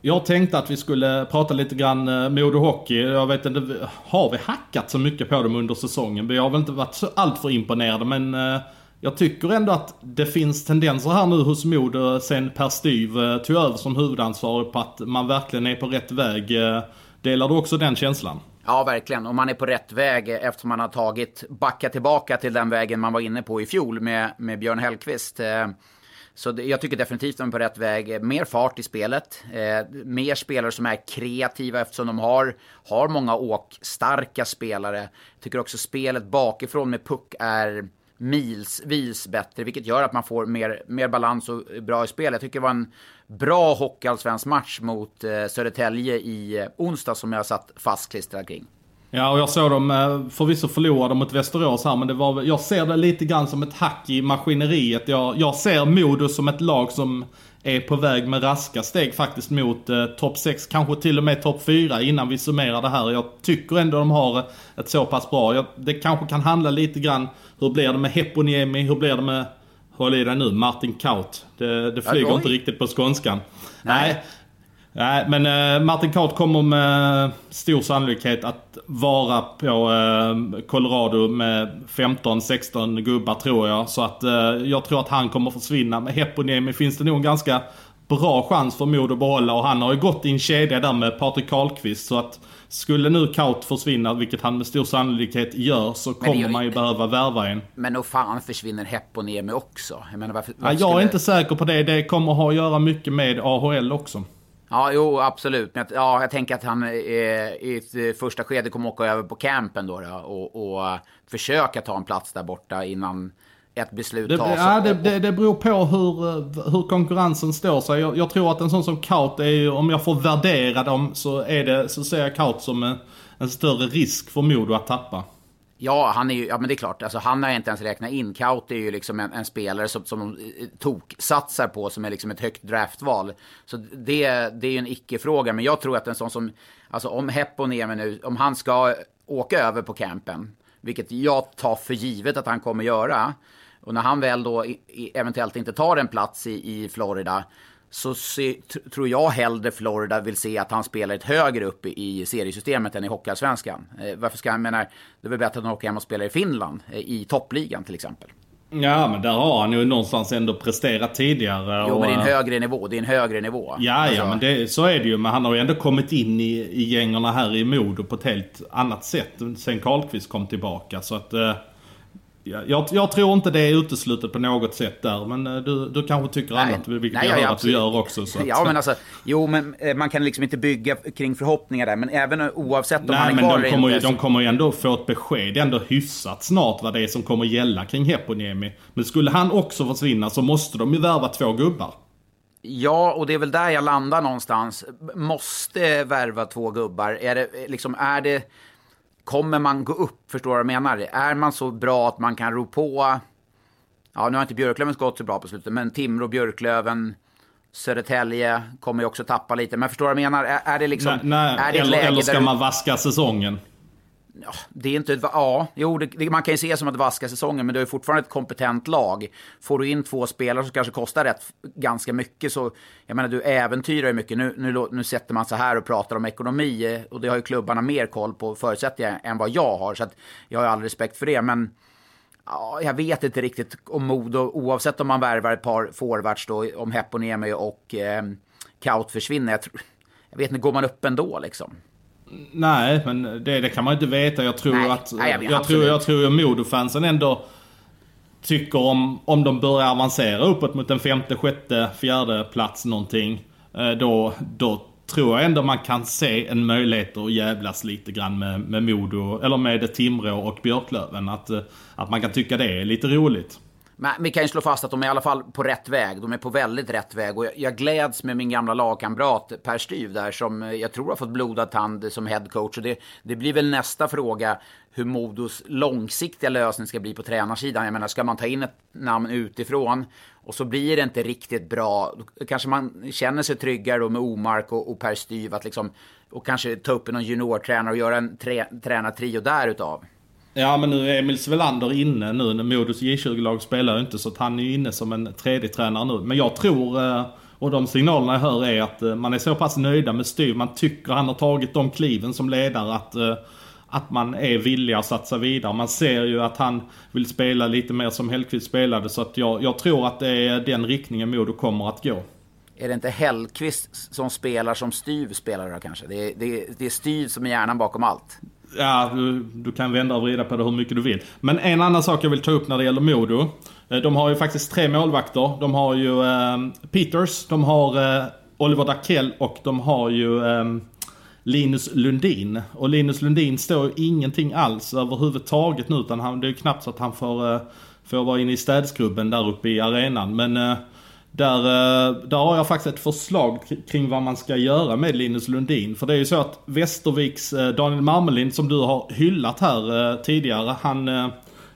Jag tänkte att vi skulle prata lite grann eh, Modo Hockey. Jag vet inte, har vi hackat så mycket på dem under säsongen? Vi har väl inte varit så alltför imponerade men eh, jag tycker ändå att det finns tendenser här nu hos Modo sen Per Styv eh, tog över som huvudansvarig på att man verkligen är på rätt väg. Delar du också den känslan? Ja, verkligen. Och man är på rätt väg eftersom man har tagit, backa tillbaka till den vägen man var inne på i fjol med, med Björn Hellkvist. Eh, så jag tycker definitivt att man är på rätt väg. Mer fart i spelet. Eh, mer spelare som är kreativa eftersom de har, har många åkstarka spelare. Jag tycker också spelet bakifrån med puck är milsvis bättre, vilket gör att man får mer, mer balans och bra i spel. Jag tycker det var en bra hockeyallsvensk match mot eh, Södertälje i eh, onsdag som jag satt fastklistrad kring. Ja, och jag såg dem eh, förvisso förlorade mot Västerås här, men det var, jag ser det lite grann som ett hack i maskineriet. Jag, jag ser Modo som ett lag som är på väg med raska steg faktiskt mot eh, topp 6, kanske till och med topp 4 innan vi summerar det här. Jag tycker ändå de har ett så pass bra. Jag, det kanske kan handla lite grann, hur blir det med Heponiemi, hur blir det med, håll i dig nu, Martin Kaut. Det, det flyger inte riktigt på skånskan. Nej. Nej. Nej, men äh, Martin Kaut kommer med stor sannolikhet att vara på äh, Colorado med 15-16 gubbar tror jag. Så att äh, jag tror att han kommer försvinna. Med Heponiemi finns det nog en ganska bra chans för Modo att behålla och han har ju gått i en kedja där med Patrik Karlqvist. Så att skulle nu Kaut försvinna, vilket han med stor sannolikhet gör, så kommer ju... man ju behöva värva en. Men nog fan försvinner Heponiemi också. Jag menar varför, varför ja, jag skulle... är inte säker på det. Det kommer ha att göra mycket med AHL också. Ja, jo, absolut. Men ja, jag tänker att han eh, i ett första skede kommer åka över på campen då, då och, och försöka ta en plats där borta innan ett beslut det, tas. Ja, det, det, det beror på hur, eh, hur konkurrensen står sig. Jag, jag, tror att en sån som Kaut är om jag får värdera dem så, är det, så ser jag Kaut som en, en större risk för Modo att tappa. Ja, han är ju, ja men det är klart, alltså, han har inte ens räknat in. Kaut är ju liksom en, en spelare som, som de eh, tok satsar på som är liksom ett högt draftval. Så det, det är ju en icke-fråga, men jag tror att en sån som, alltså om Heponiemi nu, om han ska åka över på campen, vilket jag tar för givet att han kommer göra, och när han väl då eventuellt inte tar en plats i, i Florida, så se, tror jag hellre Florida vill se att han spelar ett högre upp i, i seriesystemet än i Hockeyallsvenskan. Eh, varför ska han, menar, det är väl bättre att han åker hem och spelar i Finland, eh, i toppligan till exempel. Ja, men där har han ju någonstans ändå presterat tidigare. Jo, och, men det är en högre nivå. Det är en högre nivå. Ja, Alltså, ja men det, så är det ju. Men han har ju ändå kommit in i, i gängerna här i Modo på ett helt annat sätt sen Karlqvist kom tillbaka. Så att... eh, jag, jag tror inte det är uteslutet på något sätt där. Men eh, du, du kanske tycker Nej. annat, vilket Nej, jag ja, hör att du gör också. Så att, Ja, men alltså, jo, men eh, man kan liksom inte bygga kring förhoppningar där. Men även oavsett om han Nej är men kvar de kommer, ju, de kommer ju ändå få ett besked ändå hyfsat snart vad det är som kommer gälla kring Heponiemi. Men skulle han också försvinna så måste de ju värva två gubbar. Ja, och det är väl där jag landar någonstans. Måste värva två gubbar. Är det liksom, är det... Kommer man gå upp, förstår du vad jag menar? Är man så bra att man kan ro på... Ja, nu har inte Björklöven gått så bra på slutet, men Timrå, Björklöven, Södertälje kommer ju också tappa lite. Men förstår du vad jag menar? Är, är det liksom... nej, nej, är det eller, läge eller ska där man vaska säsongen? Det är inte ett, ja, jo, det, det, man kan ju se som att vaska säsongen, men det är fortfarande ett kompetent lag. Får du in två spelare som kanske kostar rätt, ganska mycket, så jag menar, du äventyrar ju mycket. Nu, nu, nu sätter man sig här och pratar om ekonomi, eh, och det har ju klubbarna mer koll på, förutsättningar än vad jag har. Så att jag har all respekt för det, men ja, jag vet inte riktigt om Modo, oavsett om man värvar ett par forwards då, om Heponiemi och eh, Kaut försvinner. Jag, tror, jag vet inte, går man upp ändå liksom? Nej, men det, det kan man inte veta. Jag tror Nej, att... nej, jag jag, tror, jag tror ju Modofansen ändå tycker om, om de börjar avancera uppåt mot en femte, sjätte, fjärde plats någonting. eh, Då, då tror jag ändå man kan se en möjlighet att jävlas lite grann med, med Modo, eller med Timrå och Björklöven. Att, eh, att man kan tycka det är lite roligt. Men vi kan ju slå fast att de är i alla fall på rätt väg. De är på väldigt rätt väg. Och jag, jag gläds med min gamla lagkamrat Per Styv där som eh, jag tror har fått blodad tand som headcoach. Och det, det blir väl nästa fråga hur Modos långsiktiga lösning ska bli på tränarsidan. Jag menar, ska man ta in ett namn utifrån och så blir det inte riktigt bra. Då kanske man känner sig tryggare då med Omark och, och Per Styv att liksom, och kanske ta upp någon juniortränare och göra en trä, tränartrio därutav. Ja men nu är Emil Svelander inne nu när Modos J20-lag spelar ju inte så att han är ju inne som en tredje tränare nu. Men jag tror, eh, och de signalerna jag hör är att eh, man är så pass nöjda med Styr. Man tycker han har tagit de kliven som ledare att, eh, att man är villig att satsa vidare. Man ser ju att han vill spela lite mer som Hellkvist spelade så att jag, jag tror att det är den riktningen Modo kommer att gå. Är det inte Hellkvist som spelar som Styv spelar då kanske? Det är, det, är, det är Styv som är hjärnan bakom allt. Ja, du, du kan vända och vrida på det hur mycket du vill. Men en annan sak jag vill ta upp när det gäller Modo. Eh, de har ju faktiskt tre målvakter. De har ju eh, Peters, de har eh, Oliver Dackell och de har ju eh, Linus Lundin. Och Linus Lundin står ju ingenting alls överhuvudtaget nu. Utan han, det är ju knappt så att han får, eh, får vara inne i städskrubben där uppe i arenan. Men eh, där, eh, där har jag faktiskt ett förslag kring vad man ska göra med Linus Lundin. För det är ju så att Västerviks eh, Daniel Marmelind som du har hyllat här eh, tidigare. Han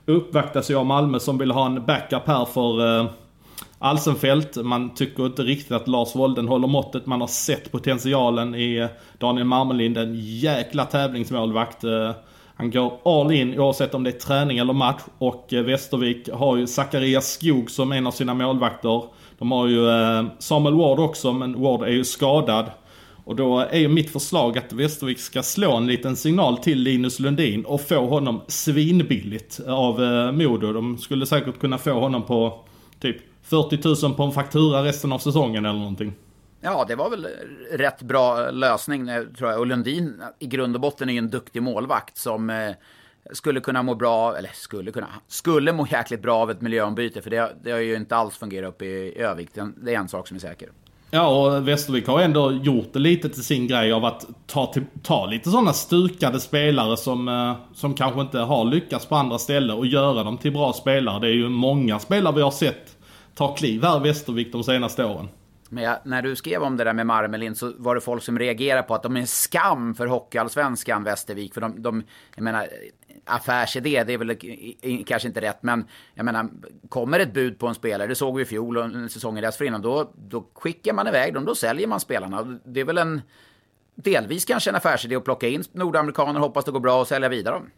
uppvaktas ju av Malmö som vill ha en backup här för Alsenfelt. Man tycker inte riktigt att Lars Wolden håller måttet. Man har sett potentialen i Daniel Marmelind. En jäkla tävlingsmålvakt. Han går all in oavsett om det är träning eller match. Och Västervik har ju Zacharias Skog som en av sina målvakter. De har ju eh, Samuel Ward också, men Ward är ju skadad. Och då är ju mitt förslag att Västervik ska slå en liten signal till Linus Lundin och få honom svinbilligt av eh, Modo. De skulle säkert kunna få honom på typ 40 000 på en faktura resten av säsongen eller någonting. Ja, det var väl rätt bra lösning eh, tror jag. Och Lundin i grund och botten är ju en duktig målvakt som eh, skulle kunna må bra, eller skulle kunna, skulle må jäkligt bra av ett miljöombyte. För det, det har ju inte alls fungerat uppe i Övik. Det, är en sak som är säker. Ja, och Västervik har ändå gjort det lite till sin grej av att ta, till, ta lite sådana stukade spelare som, eh, som kanske inte har lyckats på andra ställen och göra dem till bra spelare. Det är ju många spelare vi har sett ta kliv här i Västervik de senaste åren. Men jag, när du skrev om det där med Marmelin så var det folk som reagerade på att de är en skam för hockeyallsvenskan Västervik. För de, de jag menar, affärsidé, det är väl kanske inte rätt, men jag menar, kommer ett bud på en spelare, det såg vi i fjol och säsongen dessförinnan, då, då skickar man iväg dem, då säljer man spelarna. Det är väl en, delvis kanske en affärsidé att plocka in nordamerikaner, hoppas det går bra och sälja vidare dem.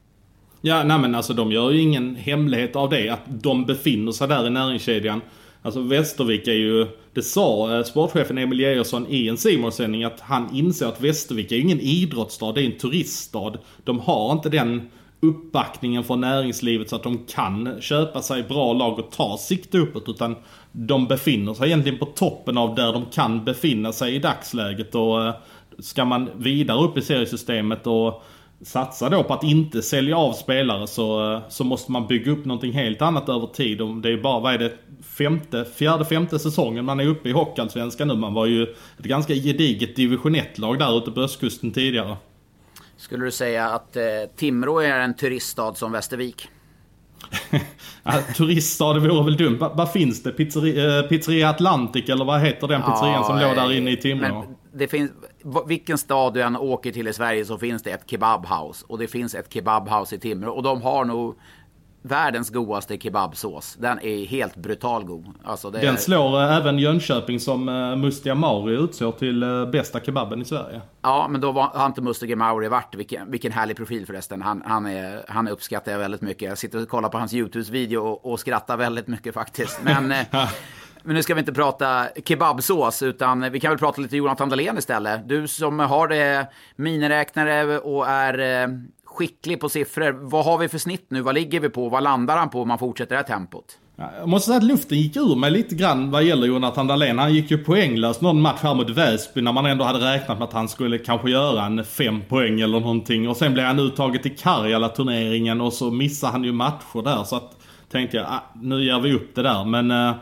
Ja, nej men alltså de gör ju ingen hemlighet av det. Att de befinner sig där i näringskedjan. Alltså Västervik är ju, det sa eh, sportchefen Emil Geijersson i en simor att han inser att Västervik är ju ingen idrottsstad, det är en turiststad. De har inte den uppbackningen från näringslivet så att de kan köpa sig bra lag och ta sikte uppåt. Utan de befinner sig egentligen på toppen av där de kan befinna sig i dagsläget. Och eh, ska man vidare upp i seriesystemet och satsa då på att inte sälja av spelare så, eh, så måste man bygga upp någonting helt annat över tid. Det är bara, vad är det, femte, fjärde, femte säsongen man är uppe i Hockeyallsvenskan nu. Man var ju ett ganska gediget division 1-lag där ute på östkusten tidigare. Skulle du säga att eh, Timrå är en turiststad som Västervik? ja, turiststad det vore väl dumt. Vad finns det? Pizzeria, eh, Pizzeria Atlantic eller vad heter den pizzerian ja, som låg där inne i Timrå? det finns, vilken stad du än åker till i Sverige så finns det ett kebabhouse. Och det finns ett kebabhouse i Timrå. Och de har nog världens godaste kebabsås. Den är helt brutal god. Alltså Den är... slår äh, även Jönköping som äh, Mustiga Mauri utsåg till äh, bästa kebaben i Sverige. Ja, men då var, har inte Mustiga Mauri varit. Vilken, vilken härlig profil förresten. Han, han, är, han uppskattar jag väldigt mycket. Jag sitter och kollar på hans YouTube-video och, och skrattar väldigt mycket faktiskt. Men... Men nu ska vi inte prata kebabsås, utan vi kan väl prata lite Jonathan Dahlén istället. Du som har eh, miniräknare och är eh, skicklig på siffror. Vad har vi för snitt nu? Vad ligger vi på? Vad landar han på om man fortsätter det här tempot? Jag måste säga att luften gick ur mig lite grann vad gäller Jonathan Dahlén. Han gick ju poänglös någon match här mot Väsby när man ändå hade räknat med att han skulle kanske göra en fem poäng eller någonting. Och sen blev han uttaget till Karjala-turneringen och så missade han ju matcher där. Så att tänkte jag, ah, nu ger vi upp det där. Men eh,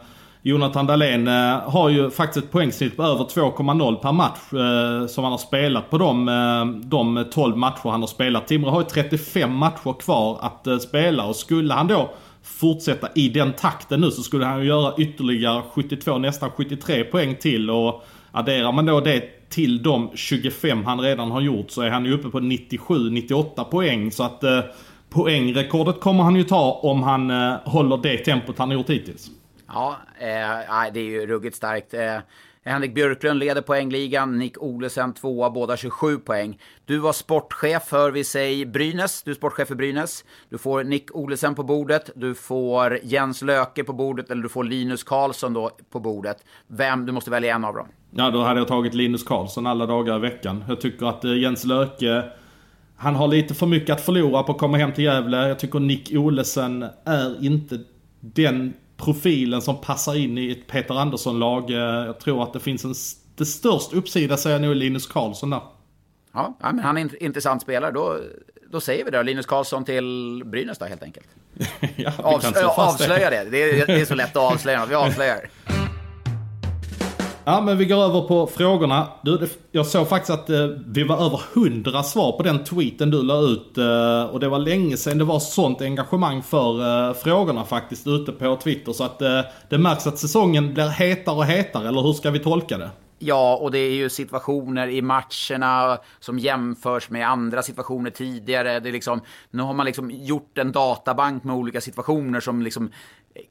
Jonathan Dahlén eh, har ju faktiskt ett poängsnitt på över 2,0 per match eh, som han har spelat på eh, de, de 12 matcher han har spelat. Timrå har ju 35 matcher kvar att spela och skulle han då fortsätta i den takten nu så skulle han ju göra ytterligare 72, nästan 73 poäng till och adderar man då det till de 25 han redan har gjort så är han ju uppe på 97-98 poäng så att poängrekordet kommer han ju ta om han håller det tempot han har gjort hittills. Ja, eh, det är ju ruggigt starkt. Eh, Henrik Björklund leder poängligan, Nick Olesen tvåa, båda 27 poäng. Du var sportchef för, vi säger Brynäs, du är sportchef för Brynäs. Du får Nick Olesen på bordet, du får Jens Löke på bordet, eller du får Linus Karlsson då på bordet. Vem, du måste välja en av dem. Ja, då hade jag tagit Linus Karlsson alla dagar i veckan. Jag tycker att eh, Jens Löke, han har lite för mycket att förlora på att komma hem till Gävle. Jag tycker Nick Olesen är inte den profilen som passar in i ett Peter Andersson-lag. Eh, jag tror att det finns en... Det störst uppsida säger nog Linus Karlsson där. Ja, men han är en intressant spelare. Då, då säger vi det. Linus Karlsson till Brynäs då helt enkelt. ja, Avs avslöja det. Det är, det är så lätt att avslöja Vi avslöjar. Ja, men vi går över på frågorna. Du, jag såg faktiskt att eh, vi var över hundra svar på den tweeten du la ut. Eh, och det var länge sedan det var sånt engagemang för eh, frågorna faktiskt ute på Twitter. Så att eh, det märks att säsongen blir hetare och hetare, eller hur ska vi tolka det? Ja, och det är ju situationer i matcherna som jämförs med andra situationer tidigare. Det är liksom, nu har man liksom gjort en databank med olika situationer som liksom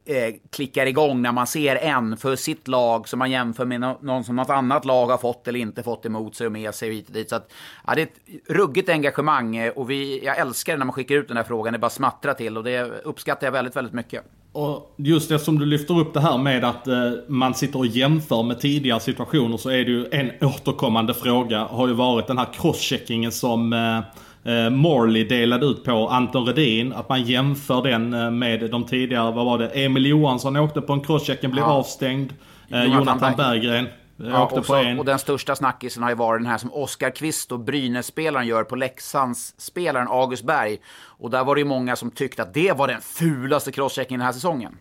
eh, klickar igång när man ser en för sitt lag som man jämför med någon som något annat lag har fått eller inte fått emot sig och med sig hit och dit. Så att, ja, det är ett ruggigt engagemang eh, och vi, jag älskar när man skickar ut den här frågan. Det bara smattrar till och det uppskattar jag väldigt, väldigt mycket. Och just det som du lyfter upp det här med att eh, man sitter och jämför med tidigare situationer så är det ju en återkommande fråga har ju varit den här crosscheckingen som eh, eh, Morley delade ut på Anton Redin. Att man jämför den eh, med de tidigare, vad var det, Emil Johansson åkte på en crosschecken, blev ja. avstängd. Eh, Jonathan Berggren. Eh, ja, på en. och den största snackisen har ju varit den här som Oskar Kvist och Brynäs-spelaren gör på Leksands-spelaren August Berg. Och där var det ju många som tyckte att det var den fulaste crosschecken den här säsongen.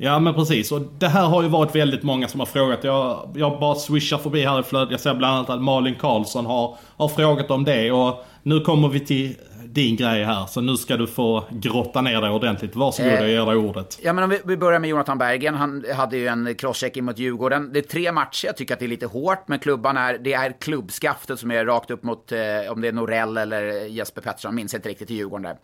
Ja men precis, och det här har ju varit väldigt många som har frågat. Jag, jag bara swishar förbi här i flödet. Jag ser bland annat att Malin Karlsson har, har frågat om det. Och nu kommer vi till din grej här. Så nu ska du få grotta ner dig ordentligt. Varsågod, jag ger dig ordet. Ja, men om vi, vi börjar med Jonathan Bergen. Han hade ju en crosschecking mot Djurgården. Det är tre matcher. Jag tycker att det är lite hårt, men klubban är, det är klubbskaftet som är rakt upp mot, eh, om det är Norell eller Jesper Pettersson, minns inte riktigt, i Djurgården där.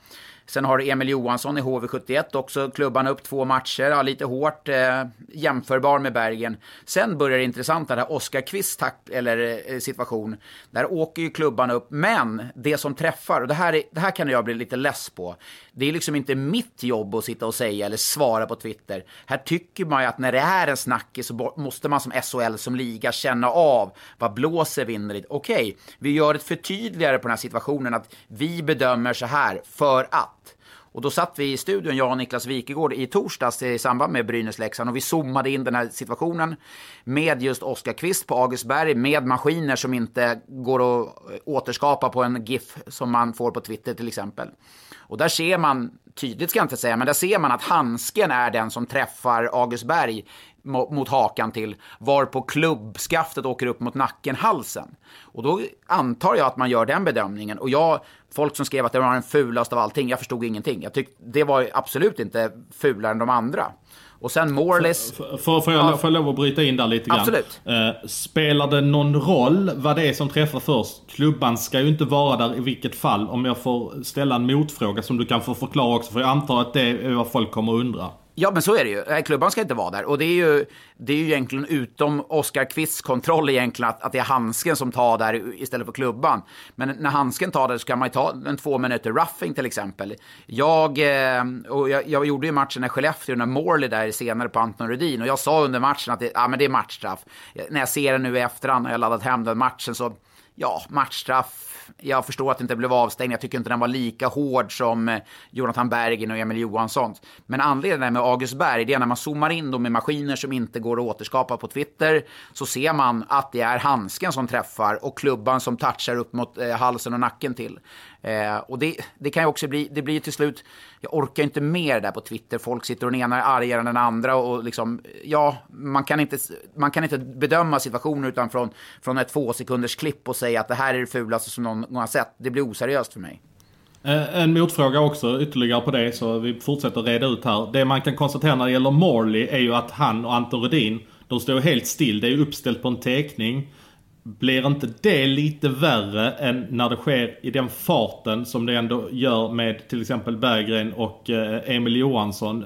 Sen har du Emil Johansson i HV71 också, klubban upp två matcher, ja, lite hårt, eh, jämförbar med Bergen. Sen börjar det intressanta, där Oskar Kvist eller eh, situation. Där åker ju klubban upp, men det som träffar. Och det här, är, det här kan jag bli lite less på. Det är liksom inte mitt jobb att sitta och säga eller svara på Twitter. Här tycker man ju att när det är en snackis så måste man som SHL, som liga, känna av vad blåser vinner Okej, okay, vi gör ett förtydligare på den här situationen att vi bedömer så här för att. Och då satt vi i studion, jag och Niklas Wikegård, i torsdags i samband med Brynäs-Leksand och vi zoomade in den här situationen med just Oskar Kvist på Augustberg med maskiner som inte går att eh, återskapa på en GIF som man får på Twitter till exempel. Och där ser man, tydligt ska jag inte säga, men där ser man att handsken är den som träffar Augustberg mot hakan till, varpå klubbskaftet åker upp mot nacken, halsen. Och då antar jag att man gör den bedömningen. Och jag, folk som skrev att det var den fulaste av allting, jag förstod ingenting. Jag tyckte det var absolut inte fulare än de andra. Och sen Morlis... Får, får, får, jag, ja, får jag lov att bryta in där lite grann? Absolut. Eh, spelar det någon roll vad det är som träffar först? Klubban ska ju inte vara där i vilket fall. Om jag får ställa en motfråga som du kan få förklara också. För jag antar att det är vad folk kommer att undra. Ja, men så är det ju. Klubban ska inte vara där. Och det är ju, det är ju egentligen utom Oskar Kvists kontroll egentligen att, att det är handsken som tar där istället för klubban. Men när handsken tar där så kan man ju ta en två minuter roughing till exempel. Jag, eh, och jag, jag gjorde ju matchen i Skellefteå, när Morley där senare på Anton Rudin. Och jag sa under matchen att det, ja, men det är matchstraff. När jag ser det nu i efterhand, och jag laddat hem den matchen, så ja, matchstraff jag förstår att det inte blev avstängning. Jag tycker inte den var lika hård som eh, Jonathan Bergen och Emil Johansson. Men anledningen med August Berg, det är när man zoomar in dem med maskiner som inte går att återskapa på Twitter, så ser man att det är handsken som träffar och klubban som touchar upp mot eh, halsen och nacken till. Eh, och det, det, kan ju också bli, det blir till slut, jag orkar inte mer där på Twitter, folk sitter och den ena är argare än den andra och liksom, ja, man kan inte, man kan inte bedöma situationen utan från, från ett två sekunders klipp och säga att det här är det fulaste som någon, någon har sett. Det blir oseriöst för mig. Eh, en motfråga också ytterligare på det så vi fortsätter reda ut här. Det man kan konstatera när det gäller Morley är ju att han och Anton Rudin, de står helt still. Det är uppställt på en teckning. Blir inte det lite värre än när det sker i den farten som det ändå gör med till exempel Berggren och eh, Emil Johansson?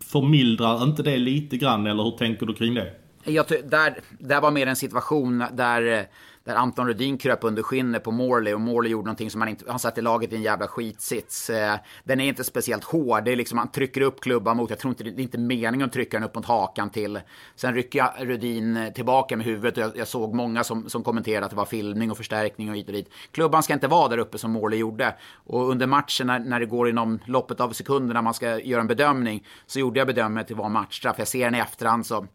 Förmildrar inte det lite grann eller hur tänker du kring det? Jag, där, där var mer en situation där eh, där Anton Rudin kröp under skinnet på Morley och Morley gjorde någonting som han inte, han satte laget i en jävla skitsits. Eh, den är inte speciellt hård, det är liksom, han trycker upp klubban mot, jag tror inte det är inte meningen att trycka den upp mot hakan till. Sen rycker Rudin eh, tillbaka med huvudet och jag, jag, såg många som, som kommenterade att det var filmning och förstärkning och hit och dit. Klubban ska inte vara där uppe som Morley gjorde. Och under matchen när, när det går inom loppet av sekunderna, man ska göra en bedömning så gjorde jag bedömningen att det var matchstraff. Jag ser den i efterhand så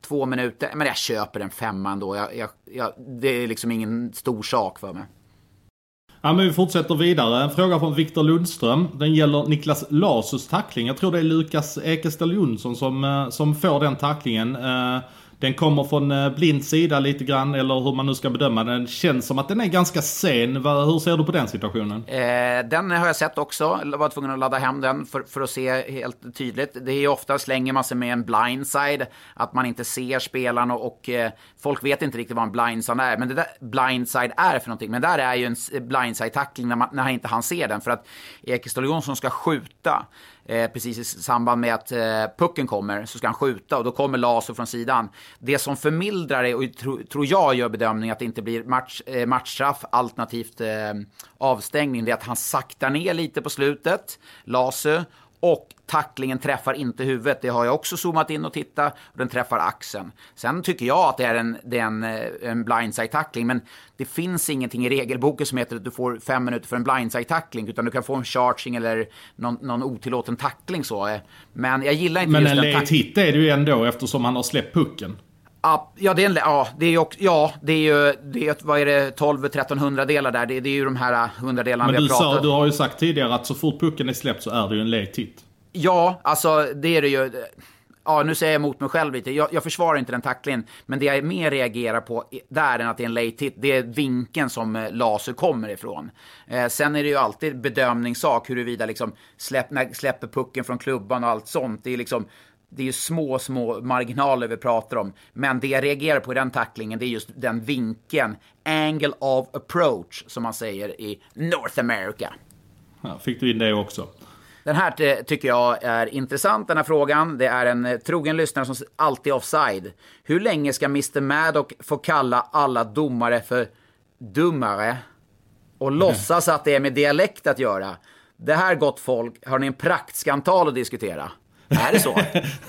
två minuter. Men jag köper en femma ändå. Jag, jag, jag, det är liksom ingen stor sak för mig. Ja men vi fortsätter vidare. En fråga från Viktor Lundström. Den gäller Niklas Lasus tackling. Jag tror det är Lukas Ekeställ Jonsson som, eh, som får den tacklingen. Eh, den kommer från eh, blind sida lite grann, eller hur man nu ska bedöma den. Känns som att den är ganska sen. Hur ser du på den situationen? Eh, den har jag sett också. Jag var tvungen att ladda hem den för, för att se helt tydligt. Det är ju ofta slänger man sig med en blindside, att man inte ser spelaren och, och eh, folk vet inte riktigt vad en blindside är. Men det där blindside är för någonting. Men där är ju en blindside-tackling när, man, när inte han ser den. För att Ekeståhl Jonsson ska skjuta eh, precis i samband med att eh, pucken kommer så ska han skjuta och då kommer Laso från sidan. Det som förmildrar det och tro, tror jag gör bedömningen att det inte blir match, eh, matchstraff alternativt eh, avstängning, det är att han saktar ner lite på slutet, Laso och tacklingen träffar inte huvudet. Det har jag också zoomat in och tittat. Och den träffar axeln. Sen tycker jag att det är en, det är en, eh, en blindside-tackling. Men det finns ingenting i regelboken som heter att du får fem minuter för en blindside-tackling. Utan du kan få en charging eller någon, någon otillåten tackling så. Men jag gillar inte Men just en late hit är det ju ändå eftersom han har släppt pucken. Ja, det är, en, ja, det är ju också, ja, det är ju, det är, vad är det, 12-13 hundradelar där. Det, det, är ju de här hundradelarna vi har pratat om. Men du har ju sagt tidigare att så fort pucken är släppt så är det ju en late hit. Ja, alltså det är det ju. Ja, nu säger jag emot mig själv lite. Jag, jag försvarar inte den tacklingen, men det jag mer reagerar på där än att det är en late hit, det är vinkeln som eh, laser kommer ifrån. Eh, sen är det ju alltid bedömningssak huruvida liksom släpp, när, släpper pucken från klubban och allt sånt. Det är liksom det är ju små, små marginaler vi pratar om. Men det jag reagerar på i den tacklingen, det är just den vinkeln. Angle of approach, som man säger i North America. Ja, fick du in det också? Den här tycker jag är intressant, den här frågan. Det är en eh, trogen lyssnare som alltid är offside. Hur länge ska Mr Maddock få kalla alla domare för dummare? och låtsas att det är med dialekt att göra. Det här, gott folk, har ni en praktskandal att diskutera. Är det så?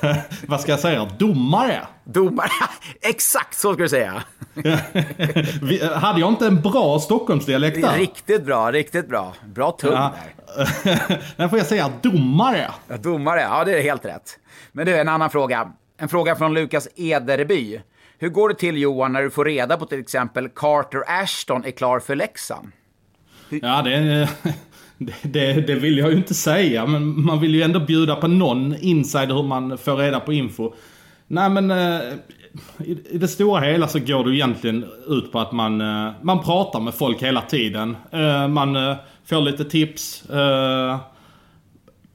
Vad ska jag säga? Domare? Domare? Exakt så ska du säga. Vi, hade jag inte en bra Stockholmsdialekt där? Riktigt bra, riktigt bra. Bra tung Ja. där. Nej, får jag säga domare? Ja, domare, ja det är helt rätt. Men du, en annan fråga. En fråga från Lukas Ederby. Hur går det till Johan när du får reda på till exempel Carter Ashton är klar för Leksand? Ja, det, det, det, det vill jag ju inte säga, men man vill ju ändå bjuda på någon inside hur man får reda på info. Nej men, eh, i, det stora hela så går det ju egentligen ut på att man, eh, man pratar med folk hela tiden. Eh, man får lite tips.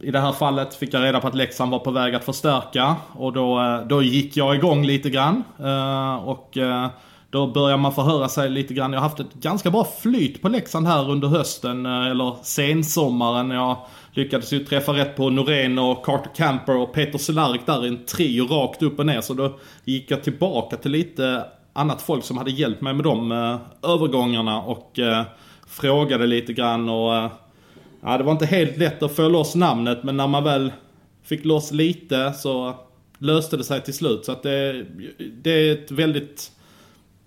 I det här fallet fick jag reda på att Leksand var på väg att förstärka och då, då gick jag igång lite grann. Och då börjar man förhöra sig lite grann. Jag har haft ett ganska bra flyt på Leksand här under hösten, eh, eller sensommaren. Jag lyckades ju träffa rätt på Norén och Carter Camper och Peter Cehlarik där i en trio rakt upp och ner. Så då gick jag tillbaka till lite annat folk som hade hjälpt mig med de eh, övergångarna och eh, frågade lite grann och eh, Ja, det var inte helt lätt att få loss namnet men när man väl fick loss lite så löste det sig till slut. Så att det, det är ett väldigt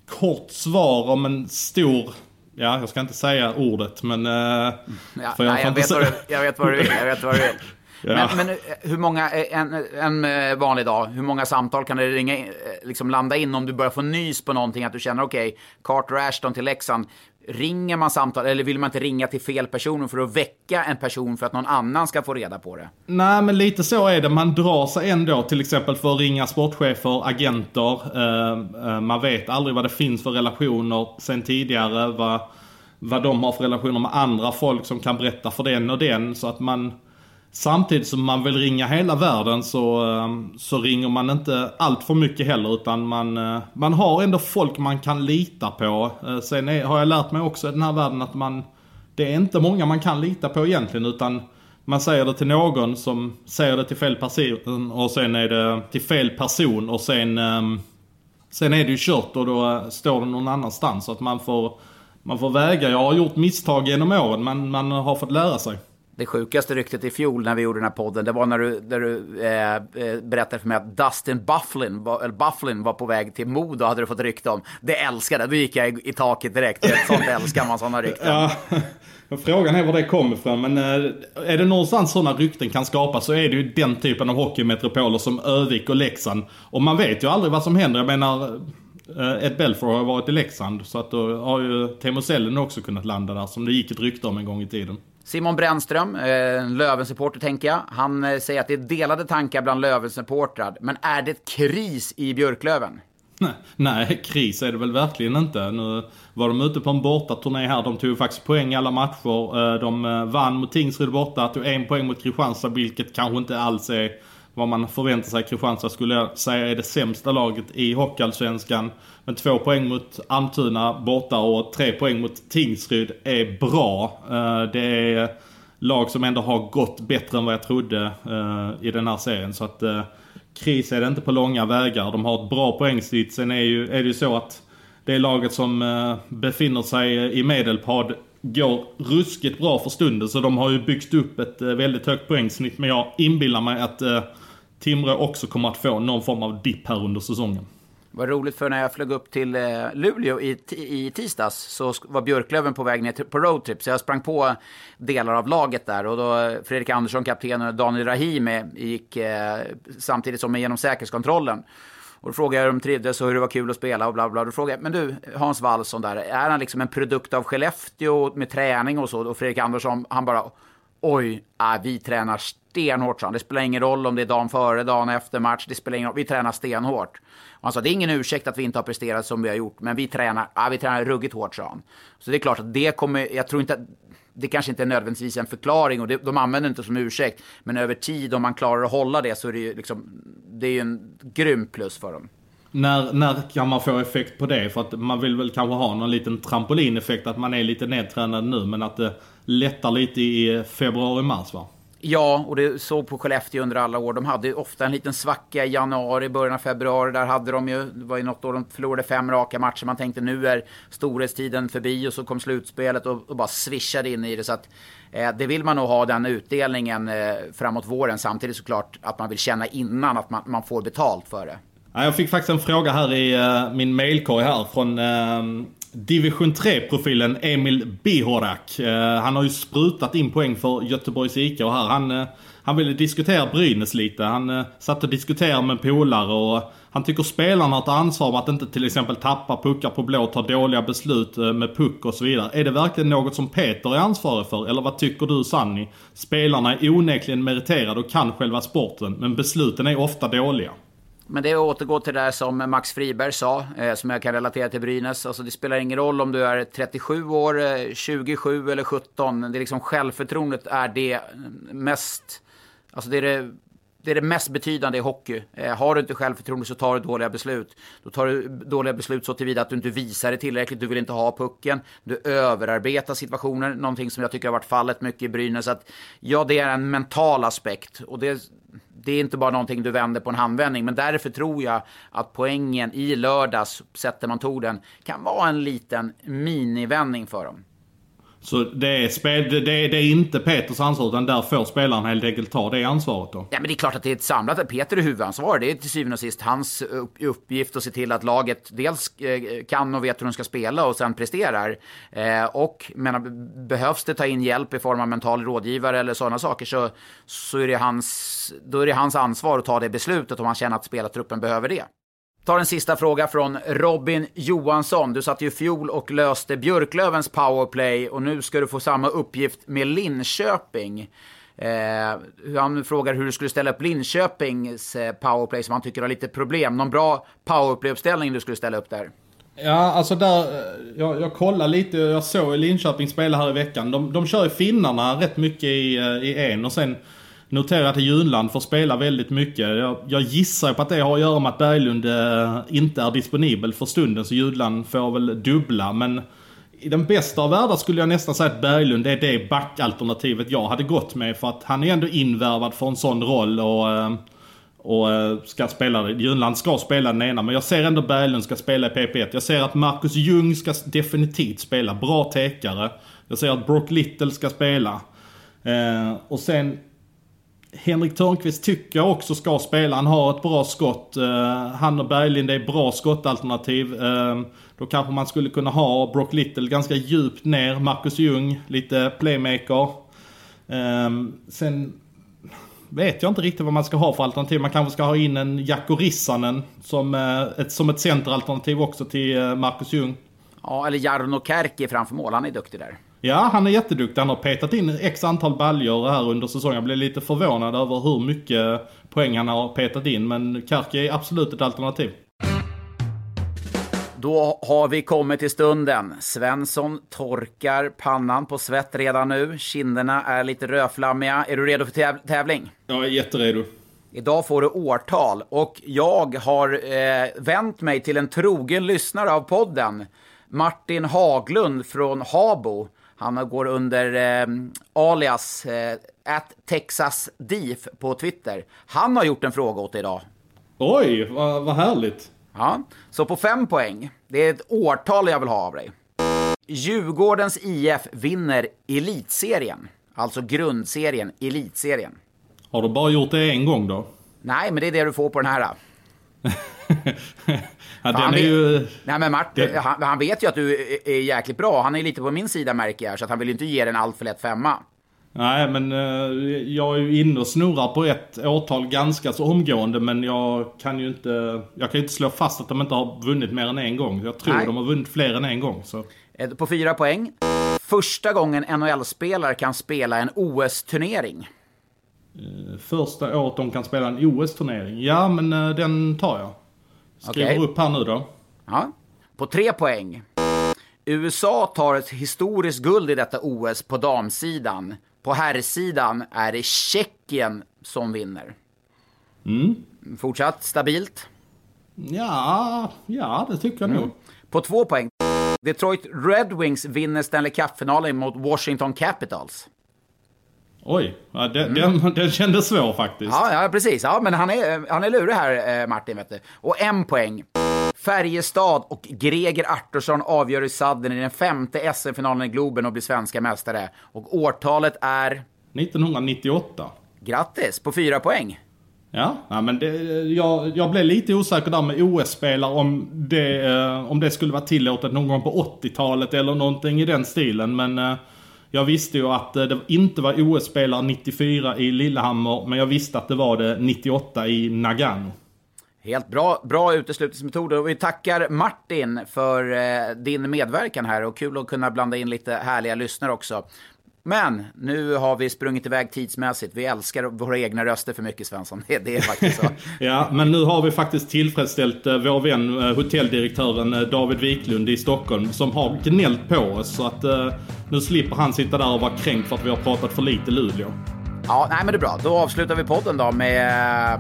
kort svar om en stor, ja jag ska inte säga ordet men... eh, Ja, för jag nej, jag, vet du, jag vet vad du vill. Jag vet vad du vill. Ja. Men, men eh, hur många, eh, en, en vanlig dag, hur många samtal kan det ringa, in- liksom landa in om du börjar få nys på någonting, att du känner okej, Carter Ashton till Leksand, ringer man samtal eller vill man inte ringa till fel person för att väcka en person för att någon annan ska få reda på det? Nej men lite så är det. Man drar sig ändå till exempel för att ringa sportchefer, agenter. Eh, eh man vet aldrig vad det finns för relationer sen tidigare. Vad, vad de har för relationer med andra folk som kan berätta för den och den. Så att man Samtidigt som man vill ringa hela världen så, ehm, så ringer man inte allt för mycket heller utan man, eh, man har ändå folk man kan lita på. Eh, sen är, har jag lärt mig också i den här världen att man Det är inte många man kan lita på egentligen utan man säger det till någon som säger det till fel person och sen är det till fel person och sen ehm, Sen är det ju kört och då eh, står det någon annanstans så att man får Man får väga. Jag har gjort misstag genom åren men man har fått lära sig. Det sjukaste ryktet i fjol när vi gjorde den här podden, det var när du, när du eh, eh, berättade för mig att Dustin Bufflin var, eller Bufflin var på väg till Modo, hade du fått rykte om. Det älskade jag, då gick jag i, i taket direkt. Det Sånt älskar man, sådana rykten. Ja, frågan är var det kommer ifrån. Men eh, är det någonstans sådana rykten kan skapas så är det ju den typen av hockeymetropoler som Övik och Leksand. Och man vet ju aldrig vad som händer. Jag menar, eh, Ed Belfour har varit i Leksand. Så att då har ju Teemu Selänne också kunnat landa där. Som det gick ett rykte om en gång i tiden. Simon Brännström, eh, Löven-supporter tänker jag, han eh, säger att det är delade tankar bland Löven-supportrar. Men är det kris i Björklöven? Nej, Nej, kris är det väl verkligen inte. Nu var de ute på en bortaturné här. De tog faktiskt poäng i alla matcher. Eh, de eh, vann mot Tingsryd borta, tog en poäng mot Kristianstad, vilket kanske inte alls är vad man förväntar sig. Kristianstad skulle jag säga är det sämsta laget i Hockeyallsvenskan. Men två poäng mot Almtuna borta och tre poäng mot Tingsryd är bra. Eh, det är lag som ändå har gått bättre än vad jag trodde eh, i den här serien. Så att eh, kris är det inte på långa vägar. De har ett bra poängsnitt. Sen är, ju, är det ju så att det laget som befinner sig i medelpad går ruskigt bra för stunden. Så de har ju byggt upp ett väldigt högt poängsnitt. Men jag inbillar mig att Timrå också kommer att få någon form av dipp här under säsongen. Vad roligt för när jag flög upp till eh, Luleå i, i tisdags så var Björklöven på väg ner på roadtrip. Så jag sprang på delar av laget där och då eh, Fredrik Andersson, kapten och Daniel Rahimi gick eh, samtidigt som genom säkerhetskontrollen. Och då frågade jag hur de trivdes och hur det var kul att spela och bla bla. Då frågade jag, men du Hans Wallson där, är han liksom en produkt av Skellefteå med träning och så? Och Fredrik Andersson, han bara, oj, äh, vi tränar stenhårt, sa han. Det spelar ingen roll om det är dagen före, dagen efter match, det spelar ingen roll, vi tränar stenhårt. Och han sa, det är ingen ursäkt att vi inte har presterat som vi har gjort, men vi tränar, ja, vi tränar ruggigt hårt, sa han. Så det är klart att det kommer, jag tror inte att, det kanske inte är nödvändigtvis en förklaring och det, de använder det inte som ursäkt, men över tid om man klarar att hålla det så är det ju liksom, det är ju en grym plus för dem. När, när kan man få effekt på det? För att man vill väl kanske ha någon liten trampolineffekt, att man är lite nedtränad nu, men att det lättar lite i februari-mars va? Ja, och det såg på Skellefteå under alla år. De hade ju ofta en liten svacka i januari, början av februari. Där hade de ju, det var ju något år de förlorade fem raka matcher. Man tänkte nu är storhetstiden förbi och så kom slutspelet och, och bara swishade in i det. Så att eh, det vill man nog ha den utdelningen eh, framåt våren. Samtidigt såklart att man vill känna innan att man, man får betalt för det. Ja, jag fick faktiskt en fråga här i uh, min mailkorg här från uh, Division 3-profilen Emil Bihorak. Uh, han har ju sprutat in poäng för Göteborgs IK och här han, eh, han ville diskutera Brynäs lite. Han eh, satt och diskuterade med polare och han tycker spelarna har ett ansvar med att inte till exempel tappa puckar på blå, ta dåliga beslut med puck och så vidare. Är det verkligen något som Peter är ansvarig för? Eller vad tycker du Sanni? Spelarna är onekligen meriterade och kan själva sporten, men besluten är ofta dåliga. Men det återgår till det där som Max Friberg sa, eh, som jag kan relatera till Brynäs. Alltså det spelar ingen roll om du är 37 år, eh, 27 eller 17. Det är liksom självförtroendet är det mest... Alltså det är det, det är det mest betydande i hockey. Eh, har du inte självförtroende så tar du dåliga beslut. Då tar du dåliga beslut så tillvida att du inte visar det tillräckligt. Du vill inte ha pucken. Du överarbetar situationer. Någonting som jag tycker har varit fallet mycket i Brynäs. Att, ja, det är en mental aspekt. Och det det är inte bara någonting du vänder på en handvändning. Men därför tror jag att poängen i lördags, sättet man tog den, kan vara en liten minivändning för dem. Så det är, spel, det, det, är inte Peters ansvar utan där får spelaren helt enkelt ta det ansvaret då? Ja men det är klart att det är ett samlat, Peter är huvudansvarig. Det är till syvende och sist hans uppgift att se till att laget dels eh, kan och vet hur de ska spela och sen presterar. Eh, och menar, behövs det ta in hjälp i form av mental rådgivare eller sådana saker så, så är det hans, då är det hans ansvar att ta det beslutet om han känner att spelartruppen behöver det tar en sista fråga från Robin Johansson. Du satt ju i fjol och löste Björklövens powerplay och nu ska du få samma uppgift med Linköping. Eh, han frågar hur du skulle ställa upp Linköpings eh, powerplay som han tycker har lite problem. Någon bra powerplay-uppställning du skulle ställa upp där? Ja, alltså där, eh, jag, jag kollade lite, jag såg Linköping spela här i veckan. De, de kör ju finnarna rätt mycket i, eh, i en och sen Notera att Junland får spela väldigt mycket. Jag, jag gissar på att det har att göra med att Berglund eh, inte är disponibel för stunden så Junland får väl dubbla. Men i den bästa av världar skulle jag nästan säga att Berglund är det backalternativet jag hade gått med. För att han är ändå invärvad för en sån roll och, eh, och eh, ska spela Junland ska spela den ena men jag ser ändå Berglund ska spela i PP1. Jag ser att Marcus Ljung ska definitivt spela. Bra tekare. Jag ser att Brock Little ska spela. Eh, och sen Henrik Törnqvist tycker jag också ska spela. Han har ett bra skott. Eh, han och Berglind är bra skottalternativ. Eh, då kanske man skulle kunna ha Brock Little ganska djupt ner. Marcus Ljung, lite playmaker. Eh, sen vet jag inte riktigt vad man ska ha för alternativ. Man kanske ska ha in en Jacko Rissanen som, ett, som ett centeralternativ också till Marcus Ljung. Ja, eller Jarno Kärki framför mål. Han är duktig där. Ja, han är jätteduktig. Han har petat in x antal baljor här under säsongen. Jag blev lite förvånad över hur mycket poäng han har petat in. Men Karki är absolut ett alternativ. Då har vi kommit till stunden. Svensson torkar pannan på svett redan nu. Kinderna är lite rödflammiga. Är du redo för täv tävling? Jag är jätteredo. Idag får du årtal och jag har eh, vänt mig till en trogen lyssnare av podden. Martin Haglund från Habo. Han går under eh, alias eh, Texas Diff på Twitter. Han har gjort en fråga åt dig idag. Oj, vad, vad härligt. Ja, så på fem poäng. Det är ett årtal jag vill ha av dig. Djurgårdens IF vinner Elitserien. Alltså grundserien, Elitserien. Har du bara gjort det en gång då? Nej, men det är det du får på den här. ja, den är ju... Nej, men Martin, det... han, han, vet ju att du är jäkligt bra. Han är lite på min sida märker jag, så att han vill ju inte ge den allt för lätt femma. Nej, men uh, jag är ju inne och snurrar på ett årtal ganska så omgående, men jag kan ju inte... Jag kan ju inte slå fast att de inte har vunnit mer än en gång. Jag tror Nej. de har vunnit fler än en gång. Så. Eh, på fyra poäng. Första gången NHL-spelare kan spela en OS-turnering. Uh, första året de kan spela en OS-turnering? Ja, men uh, den tar jag. Skriver okay. upp här nu då. Ja. På tre poäng. USA tar ett historiskt guld i detta OS på damsidan. På herrsidan är det Tjeckien som vinner. Mm. Fortsatt stabilt? Ja, ja det tycker jag mm. nog. På två poäng. Detroit Red Wings vinner Stanley Cup-finalen mot Washington Capitals. Oj, ja, den, den, den kändes svår faktiskt. Ja, ja precis. Ja, men han är, han är lurig här, eh, Martin. Vet du. Och en poäng. Färjestad och Greger Artursson avgör i sadden i den femte SM-finalen i Globen och blir svenska mästare. Och årtalet är... 1998. Grattis, på fyra poäng. Ja, ja men det, jag, jag blev lite osäker där med OS-spelare om det, eh, om det skulle vara tillåtet någon gång på 80-talet eller någonting i den stilen. Men eh, jag visste ju att eh, det inte var OS-spelare 94 i Lillehammer, men jag visste att det var det 98 i Nagano. Helt bra, bra uteslutningsmetoder och vi tackar Martin för eh, din medverkan här och kul att kunna blanda in lite härliga lyssnare också. Men nu har vi sprungit iväg tidsmässigt. Vi älskar våra egna röster för mycket Svensson. Det, det är faktiskt så. ja, men nu har vi faktiskt tillfredsställt eh, vår vän eh, hotelldirektören eh, David Wiklund i Stockholm som har gnällt på oss. Så att eh, nu slipper han sitta där och vara kränkt för att vi har pratat för lite Luleå. Ja, nej men det är bra. Då avslutar vi podden då med eh,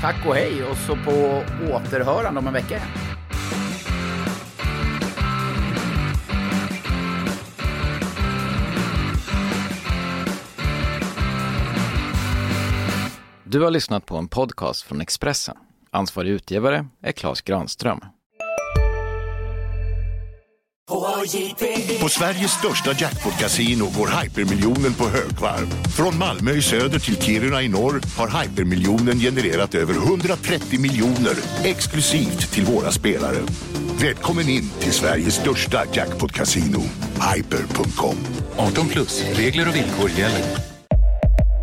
tack och hej och så på återhörande om en vecka Du har lyssnat på en podcast från Expressen. Ansvarig utgivare är Klas Granström. På Sveriges största jackpot-kasino går hypermiljonen på högvarv. Från Malmö i söder till Kiruna i norr har hypermiljonen genererat över 130 miljoner exklusivt till våra spelare. Välkommen in till Sveriges största jackpot-kasino, hyper.com. 18 plus, regler och villkor gäller.